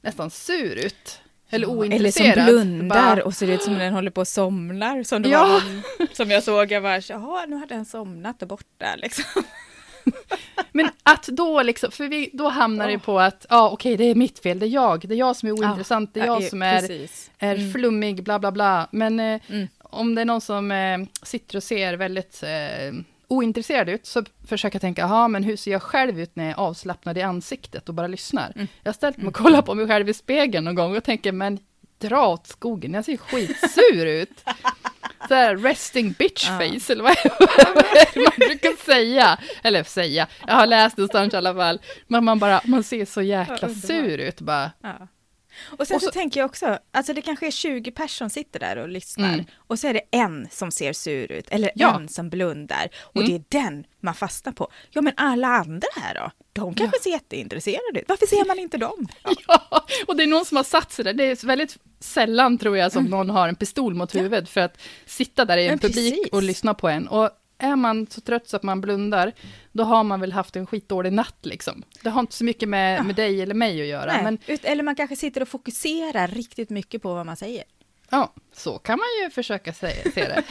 Speaker 1: nästan sur ut, Eller ointresserad.
Speaker 2: Eller som blundar
Speaker 1: Bara,
Speaker 2: och ser ut som den håller på och somnar. Som, det
Speaker 1: Ja.
Speaker 2: var någon, som jag såg, jag bara, jaha, nu hade den somnat och borta liksom.
Speaker 1: Men att då liksom, för vi, då hamnar det
Speaker 2: Åh.
Speaker 1: på att, ja okej det är mitt fel, det är jag, det är jag som är ointressant, det är jag
Speaker 2: Ja,
Speaker 1: som är,
Speaker 2: precis.
Speaker 1: är
Speaker 2: Mm.
Speaker 1: flummig, bla bla bla. Men eh,
Speaker 2: Mm.
Speaker 1: om det är någon som eh, sitter och ser väldigt eh, ointresserad ut, så försöker jag tänka, jaha men hur ser jag själv ut när jag är avslappnad i ansiktet och bara lyssnar?
Speaker 2: Mm.
Speaker 1: Jag har ställt mig och kollat på mig själv i spegeln någon gång och tänker, men dra åt skogen, jag ser skitsur ut. Så här resting bitch
Speaker 2: Ja.
Speaker 1: face, eller vad är det man brukar säga? Eller säga, jag har läst någonstans i alla fall. Men man bara, man ser så jäkla
Speaker 2: Ja,
Speaker 1: sur ut bara.
Speaker 2: Ja. Och sen
Speaker 1: Och
Speaker 2: så,
Speaker 1: så-
Speaker 2: tänker jag också, alltså det kanske är 20 personer som sitter där och lyssnar.
Speaker 1: Mm.
Speaker 2: Och så är det en som ser sur ut, eller
Speaker 1: Ja.
Speaker 2: en som blundar. Och
Speaker 1: Mm.
Speaker 2: det är den man fastnar på. Ja men alla andra här då? De kanske ser jätteintresserade ut. Varför ser man inte dem? Ja.
Speaker 1: Ja, och det är någon som har satt sig där. Det är väldigt sällan tror jag som
Speaker 2: Mm.
Speaker 1: någon har en pistol mot huvudet för att sitta där i en
Speaker 2: Men
Speaker 1: publik
Speaker 2: precis.
Speaker 1: och lyssna på en. Och är man så trött så att man blundar, då har man väl haft en skitdålig natt liksom. Det har inte så mycket med, med dig eller mig att göra,
Speaker 2: Nej,
Speaker 1: men
Speaker 2: eller man kanske sitter och fokuserar riktigt mycket på vad man säger.
Speaker 1: Ja, så kan man ju försöka se, se det.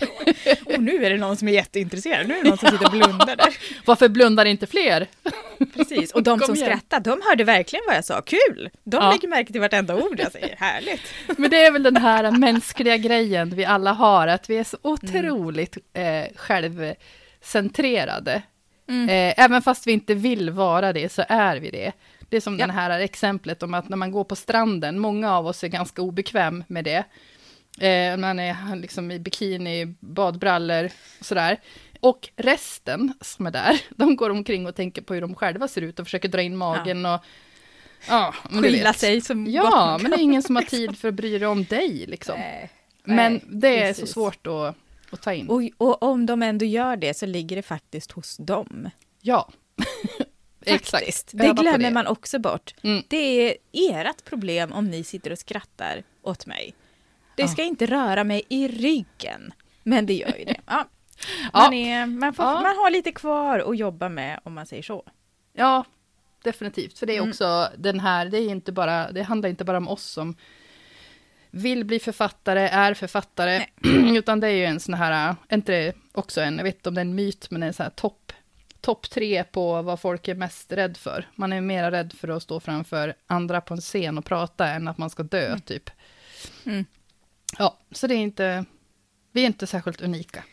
Speaker 2: Och nu är det någon som är jätteintresserad. Nu är det någon som sitter och blundar där.
Speaker 1: Varför blundar inte fler?
Speaker 2: Precis. Och de
Speaker 1: Kom
Speaker 2: som
Speaker 1: igen.
Speaker 2: skrattar, de hörde verkligen vad jag sa. Kul! De
Speaker 1: Ja.
Speaker 2: lägger märke till vartenda ord jag säger. Härligt!
Speaker 1: Men det är väl den här mänskliga grejen vi alla har, att vi är så otroligt eh, självcentrerade.
Speaker 2: Mm.
Speaker 1: Eh, även fast vi inte vill vara det, så är vi det. Det är som
Speaker 2: Ja.
Speaker 1: det här exemplet om att när man går på stranden, många av oss är ganska obekväm med det. Eh, man är liksom i bikini, badbrallor och sådär. Och resten som är där, de går omkring och tänker på hur de själva ser ut och försöker dra in magen och... Ja, men du
Speaker 2: Skylla sig som gott
Speaker 1: Ja,
Speaker 2: man
Speaker 1: men det är ingen som har tid för att bry dig om dig liksom.
Speaker 2: Nej.
Speaker 1: Men
Speaker 2: Nej,
Speaker 1: det är så
Speaker 2: precis.
Speaker 1: svårt att, att ta in.
Speaker 2: Och, och om de ändå gör det så ligger det faktiskt hos dem.
Speaker 1: Ja. Öva
Speaker 2: Det glömmer
Speaker 1: det.
Speaker 2: man också bort.
Speaker 1: Mm.
Speaker 2: Det är ert problem om ni sitter och skrattar åt mig. Det ska inte röra mig i ryggen. Men det gör ju det. Ja. Man, är, man, får, man har lite kvar att jobba med om man säger så.
Speaker 1: Ja, definitivt. För det är
Speaker 2: Mm.
Speaker 1: också den här, det, är inte bara, det handlar inte bara om oss som vill bli författare, är författare, utan det är ju en sån här, är inte också en, jag vet inte om det är en myt, men en sån här topp, topp tre på vad folk är mest rädd för. Man är mera rädd för att stå framför andra på en scen och prata än att man ska dö,
Speaker 2: Mm.
Speaker 1: typ.
Speaker 2: Mm.
Speaker 1: Ja, så det är inte, vi är inte särskilt unika.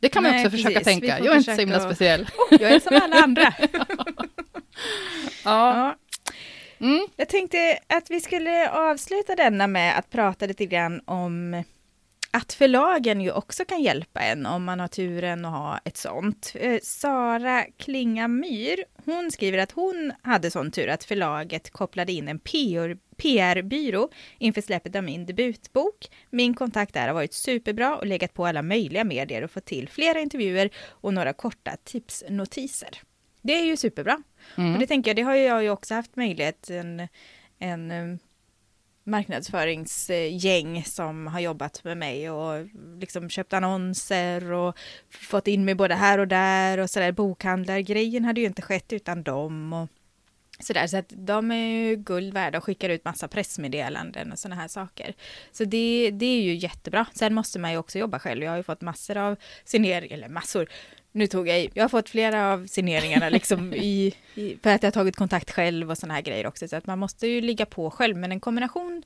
Speaker 1: Det kan man
Speaker 2: Nej,
Speaker 1: också försöka
Speaker 2: precis. Vi
Speaker 1: tänka, jag är inte så
Speaker 2: försöka
Speaker 1: himla
Speaker 2: att-
Speaker 1: speciell.
Speaker 2: Jag är som alla andra.
Speaker 1: Ja.
Speaker 2: Ja.
Speaker 1: Mm.
Speaker 2: Jag tänkte att vi skulle avsluta denna med att prata lite grann om att förlagen ju också kan hjälpa en om man har turen att ha ett sånt. Eh, Sara Klingamyr, hon skriver att hon hade sån tur att förlaget kopplade in en PR PR-byrå inför släppet av min debutbok. Min kontakt där har varit superbra och legat på alla möjliga medier och fått till flera intervjuer och några korta tipsnotiser. Det är ju superbra.
Speaker 1: Mm.
Speaker 2: Och det tänker jag, det har jag ju också haft möjlighet, en, en eh, marknadsföringsgäng som har jobbat med mig och liksom köpt annonser och fått in mig både här och där och sådär. Bokhandlargrejen hade ju inte skett utan dem och sådär. Så att de är ju guld värda och skickar ut massa pressmeddelanden och sådana här saker. Så det, det är ju jättebra. Sen måste man ju också jobba själv. Jag har ju fått massor av signeringar, eller massor, nu tog jag i. Jag har fått flera av signeringarna liksom i, i, för att jag har tagit kontakt själv och sådana här grejer också. Så att man måste ju ligga på själv. Men en kombination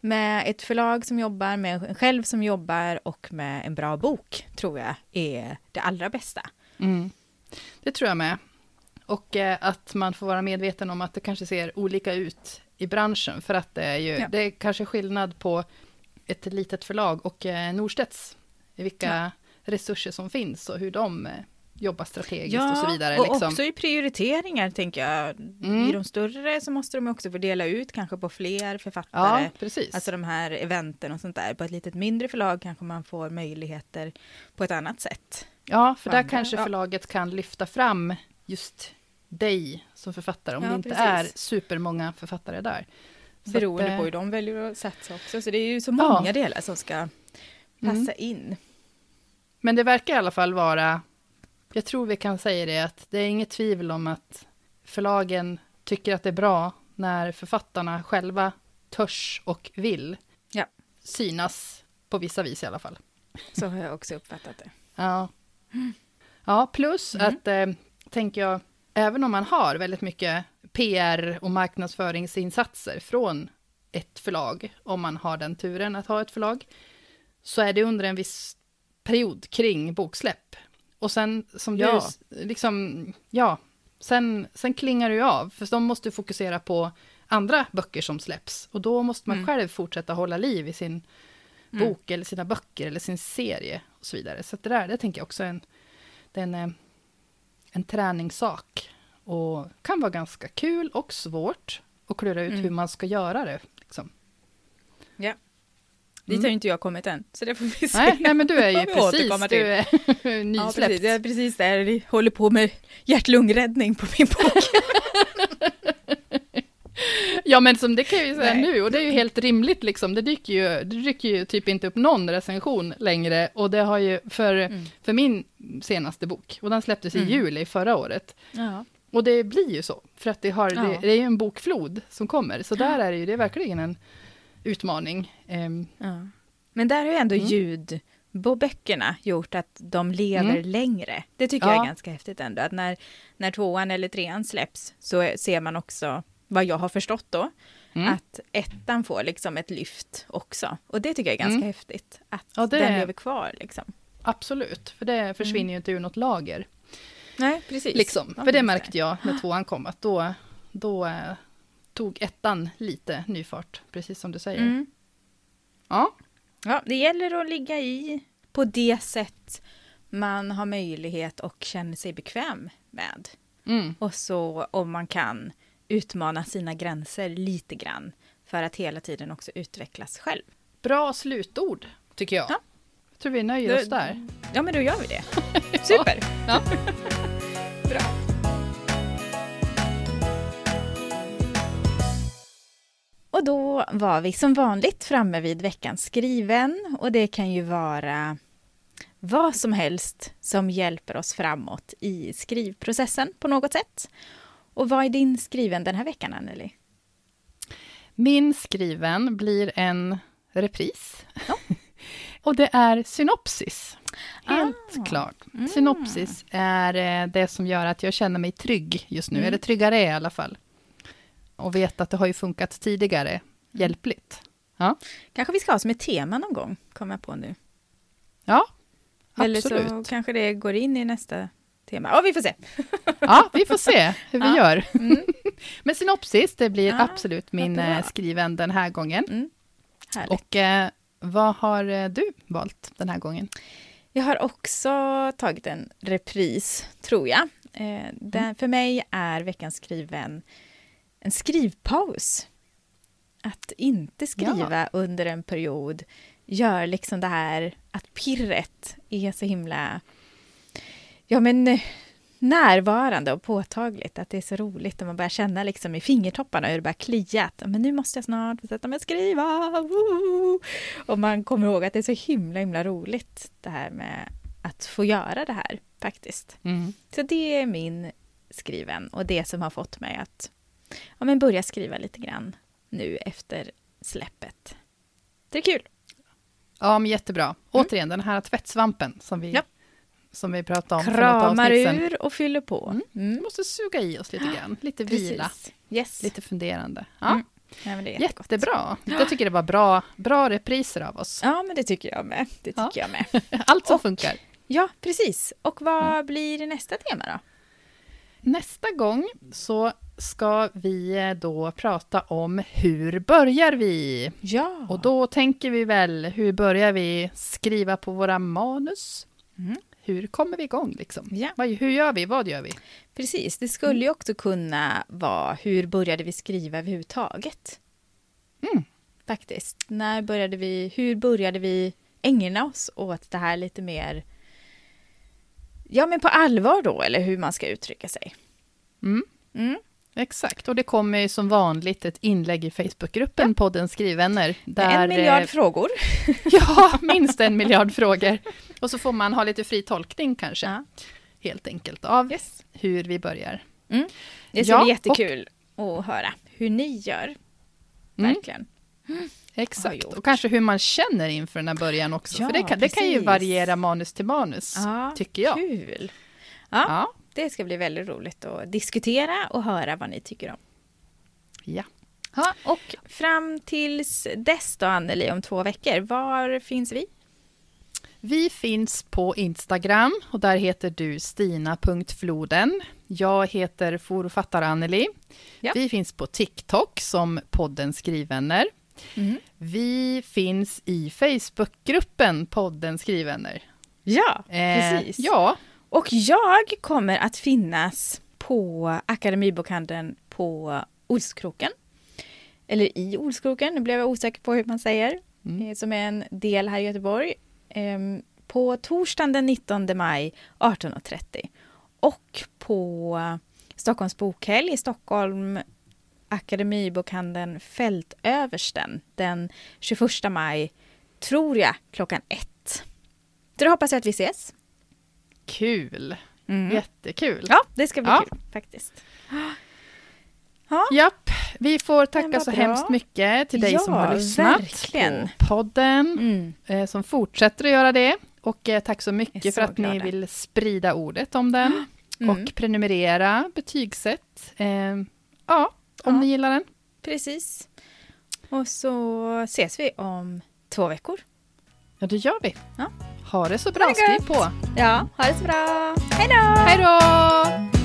Speaker 2: med ett förlag som jobbar, med en själv som jobbar och med en bra bok tror jag är det allra bästa.
Speaker 1: Mm. Det tror jag med. Och eh, att man får vara medveten om att det kanske ser olika ut i branschen. För att det är ju,
Speaker 2: Ja.
Speaker 1: det är kanske skillnad på ett litet förlag och eh, Norstedts. Vilka
Speaker 2: Ja.
Speaker 1: Resurser som finns och hur de eh, jobbar strategiskt och så vidare.
Speaker 2: och
Speaker 1: liksom.
Speaker 2: också i prioriteringar tänker jag.
Speaker 1: Mm.
Speaker 2: I de större så måste de också få dela ut kanske på fler författare.
Speaker 1: Ja, precis.
Speaker 2: Alltså de här eventen och sånt där. På ett litet mindre förlag kanske man får möjligheter på ett annat sätt.
Speaker 1: ja, för där kanske
Speaker 2: ja.
Speaker 1: förlaget kan lyfta fram just dig som författare. Om
Speaker 2: Ja,
Speaker 1: det inte
Speaker 2: precis.
Speaker 1: är supermånga författare där. Så
Speaker 2: Beroende
Speaker 1: att, eh,
Speaker 2: på hur de väljer att satsa också. Så det är ju så
Speaker 1: Ja.
Speaker 2: många delar som ska passa
Speaker 1: Mm.
Speaker 2: in.
Speaker 1: Men det verkar i alla fall vara, jag tror vi kan säga det, att det är inget tvivel om att förlagen tycker att det är bra när författarna själva törs och vill
Speaker 2: Ja.
Speaker 1: synas på vissa vis i alla fall.
Speaker 2: Så har jag också uppfattat det.
Speaker 1: Ja, ja plus
Speaker 2: Mm.
Speaker 1: att, eh, tänker jag, även om man har väldigt mycket PR och marknadsföringsinsatser från ett förlag, om man har den turen att ha ett förlag, så är det under en viss period kring boksläpp. Och sen som du,
Speaker 2: Ja.
Speaker 1: liksom, ja, sen, sen klingar ju av, för de måste fokusera på andra böcker som släpps. Och då måste man
Speaker 2: Mm.
Speaker 1: själv fortsätta hålla liv i sin
Speaker 2: Mm.
Speaker 1: bok eller sina böcker eller sin serie och så vidare. Så det där, det tänker jag också är en, det är en, eh, en träningssak. Och kan vara ganska kul och svårt att klura ut
Speaker 2: Mm.
Speaker 1: hur man ska göra det.
Speaker 2: Dit har
Speaker 1: Mm.
Speaker 2: ju inte jag kommit än, så det får vi se.
Speaker 1: Nej, nej, men du är ju precis, du är
Speaker 2: Ja, precis.
Speaker 1: nysläppt.
Speaker 2: Jag är precis där. Vi håller på med hjärt-lungräddning på min bok.
Speaker 1: Ja, men som det kan jag ju säga
Speaker 2: Nej.
Speaker 1: nu, och det är ju helt rimligt liksom. Det dyker ju, det dyker ju typ inte upp någon recension längre, och det har ju för,
Speaker 2: Mm.
Speaker 1: för min senaste bok, och den släpptes i
Speaker 2: Mm.
Speaker 1: juli förra året,
Speaker 2: Ja.
Speaker 1: Och det blir ju så, för att det, har,
Speaker 2: Ja.
Speaker 1: det, det är ju en bokflod som kommer. Så där är det ju, det är verkligen en utmaning. Ehm,
Speaker 2: Ja. Men där har ju ändå
Speaker 1: Mm.
Speaker 2: ljudböckerna gjort att de lever
Speaker 1: Mm.
Speaker 2: längre. Det tycker jag
Speaker 1: Ja.
Speaker 2: är ganska häftigt ändå. Att när, när tvåan eller trean släpps så ser man också, vad jag har förstått då,
Speaker 1: mm.
Speaker 2: att ettan får liksom ett lyft också. Och det tycker jag är ganska
Speaker 1: Mm.
Speaker 2: häftigt. Att
Speaker 1: Ja, det
Speaker 2: den lever kvar liksom.
Speaker 1: Absolut, för det försvinner ju inte ur något lager.
Speaker 2: Nej, precis.
Speaker 1: Liksom. För det märkte jag när tvåan kom, att då, då eh, tog ettan lite ny fart, precis som du säger.
Speaker 2: Mm.
Speaker 1: Ja,
Speaker 2: Ja, det gäller att ligga i på det sätt man har möjlighet och känner sig bekväm med.
Speaker 1: mm.
Speaker 2: Och så om man kan utmana sina gränser lite grann för att hela tiden också utvecklas själv.
Speaker 1: bra slutord, tycker jag.
Speaker 2: Ja.
Speaker 1: Jag tror vi nöjer oss där.
Speaker 2: Ja, men då gör vi det. Super!
Speaker 1: Ja.
Speaker 2: Bra. Och då var vi som vanligt framme vid veckans skriven och det kan ju vara vad som helst som hjälper oss framåt i skrivprocessen på något sätt. Och vad är din skriven den här veckan, Anneli?
Speaker 1: Min skriven blir en repris. Och det är synopsis. Helt
Speaker 2: Ah.
Speaker 1: klart.
Speaker 2: Mm.
Speaker 1: Synopsis är eh, det som gör att jag känner mig trygg just nu,
Speaker 2: Mm.
Speaker 1: eller tryggare i alla fall. Och vet att det har ju funkat tidigare
Speaker 2: Mm.
Speaker 1: hjälpligt. Ja,
Speaker 2: Kanske vi ska ha som ett tema någon gång, kommer jag på nu.
Speaker 1: ja
Speaker 2: Eller
Speaker 1: absolut.
Speaker 2: så kanske det går in i nästa tema. Ja, vi får se.
Speaker 1: Ja, vi får se hur vi
Speaker 2: Ja.
Speaker 1: gör.
Speaker 2: Mm.
Speaker 1: Men synopsis, det blir
Speaker 2: Ja,
Speaker 1: absolut min eh, skriven den här gången.
Speaker 2: Mm.
Speaker 1: Och eh, vad har eh, du valt den här gången?
Speaker 2: Jag har också tagit en repris, tror jag. Eh, den, för mig är veckans skriven en skrivpaus. Att inte skriva under en period gör liksom det här att pirret är så himla ja, men, närvarande och påtagligt. Att det är så roligt och man börjar känna liksom i fingertopparna hur det börjar klia. Att, men nu måste jag snart sätta mig och skriva. Woo! Och man kommer ihåg att det är så himla himla roligt det här med att få göra det här faktiskt.
Speaker 1: Mm.
Speaker 2: Så det är min skriven och det som har fått mig att ja, men börja skriva lite grann nu efter släppet. Det är kul.
Speaker 1: Ja, men jättebra. Återigen, den här tvättsvampen som vi,
Speaker 2: Mm. Ja.
Speaker 1: som vi pratade om
Speaker 2: Kramar ur och fyller på.
Speaker 1: Mm.
Speaker 2: Mm.
Speaker 1: Vi måste suga i oss lite grann, lite vila,
Speaker 2: Precis. Yes.
Speaker 1: lite funderande. Ja,
Speaker 2: Mm. Ja, men det är jättegott.
Speaker 1: Jättebra. Jag tycker det var bra, bra repriser av oss.
Speaker 2: Ja, men det tycker jag med. Det tycker
Speaker 1: Ja.
Speaker 2: jag med.
Speaker 1: Allt som
Speaker 2: Och-
Speaker 1: funkar.
Speaker 2: Ja, precis. Och vad
Speaker 1: Mm.
Speaker 2: blir nästa tema då?
Speaker 1: Nästa gång så ska vi eh, då prata om hur börjar vi?
Speaker 2: Ja.
Speaker 1: Och då tänker vi väl, hur börjar vi skriva på våra manus?
Speaker 2: Mm.
Speaker 1: Hur kommer vi igång liksom?
Speaker 2: Ja.
Speaker 1: Vad, hur gör vi? Vad gör vi?
Speaker 2: Precis, det skulle ju också kunna vara hur började vi skriva överhuvudtaget?
Speaker 1: Mm.
Speaker 2: Faktiskt. När började vi, hur började vi ägna oss åt det här lite mer, ja men på allvar då, eller hur man ska uttrycka sig.
Speaker 1: Mm.
Speaker 2: Mm.
Speaker 1: Exakt, och det kommer ju som vanligt ett inlägg i Facebookgruppen, podden Skrivvänner.
Speaker 2: Med en miljard
Speaker 1: eh,
Speaker 2: frågor.
Speaker 1: Ja, minst en miljard frågor. Och så får man ha lite fri tolkning kanske,
Speaker 2: Ja.
Speaker 1: helt enkelt, av
Speaker 2: Yes.
Speaker 1: hur vi börjar.
Speaker 2: Det ska
Speaker 1: Ja,
Speaker 2: bli jättekul att höra hur ni gör.
Speaker 1: Mm.
Speaker 2: Verkligen.
Speaker 1: Exakt,
Speaker 2: gjort.
Speaker 1: och kanske hur man känner inför den här början också.
Speaker 2: Ja,
Speaker 1: för det kan, det kan ju variera manus till manus,
Speaker 2: Ja,
Speaker 1: tycker jag.
Speaker 2: Kul! Ja,
Speaker 1: Ja.
Speaker 2: Det ska bli väldigt roligt att diskutera och höra vad ni tycker om.
Speaker 1: ja.
Speaker 2: Ja, och fram tills dess då, Anneli, om två veckor, var finns vi?
Speaker 1: Vi finns på Instagram och där heter du stina.floden. Jag heter forfattar Anneli.
Speaker 2: Ja.
Speaker 1: Vi finns på TikTok som podden Skrivvänner. Vi finns i Facebookgruppen podden Skrivvänner.
Speaker 2: Ja,
Speaker 1: Eh,
Speaker 2: precis.
Speaker 1: ja,
Speaker 2: Och jag kommer att finnas på Akademibokhandeln på Olskroken. Eller i Olskroken, nu blev jag osäker på hur man säger.
Speaker 1: Mm.
Speaker 2: eh, Som är en del här i Göteborg. Ehm, På torsdagen den 19 maj 18.30. Och på Stockholms bokhelg i Stockholm Akademibokhandeln Fältöversten den 21 maj, tror jag, klockan ett. Så då hoppas jag att vi ses.
Speaker 1: Kul.
Speaker 2: Mm.
Speaker 1: Jättekul.
Speaker 2: Ja, det ska bli
Speaker 1: Ja.
Speaker 2: kul faktiskt.
Speaker 1: Japp, vi får tacka så
Speaker 2: bra.
Speaker 1: hemskt mycket till dig
Speaker 2: Ja,
Speaker 1: som har lyssnat
Speaker 2: verkligen.
Speaker 1: på podden,
Speaker 2: Mm.
Speaker 1: eh, som fortsätter att göra det. Och eh, tack så mycket
Speaker 2: så
Speaker 1: för att ni
Speaker 2: glada.
Speaker 1: vill sprida ordet om den.
Speaker 2: Mm.
Speaker 1: Och prenumerera, betygsätt. Eh, ja, om
Speaker 2: Ja.
Speaker 1: ni gillar den.
Speaker 2: Precis. Och så ses vi om två veckor.
Speaker 1: Ja, det gör vi.
Speaker 2: Ja.
Speaker 1: Ha det så bra, skriv på.
Speaker 2: Ja, ha det så bra. Hej då!
Speaker 1: Hej då!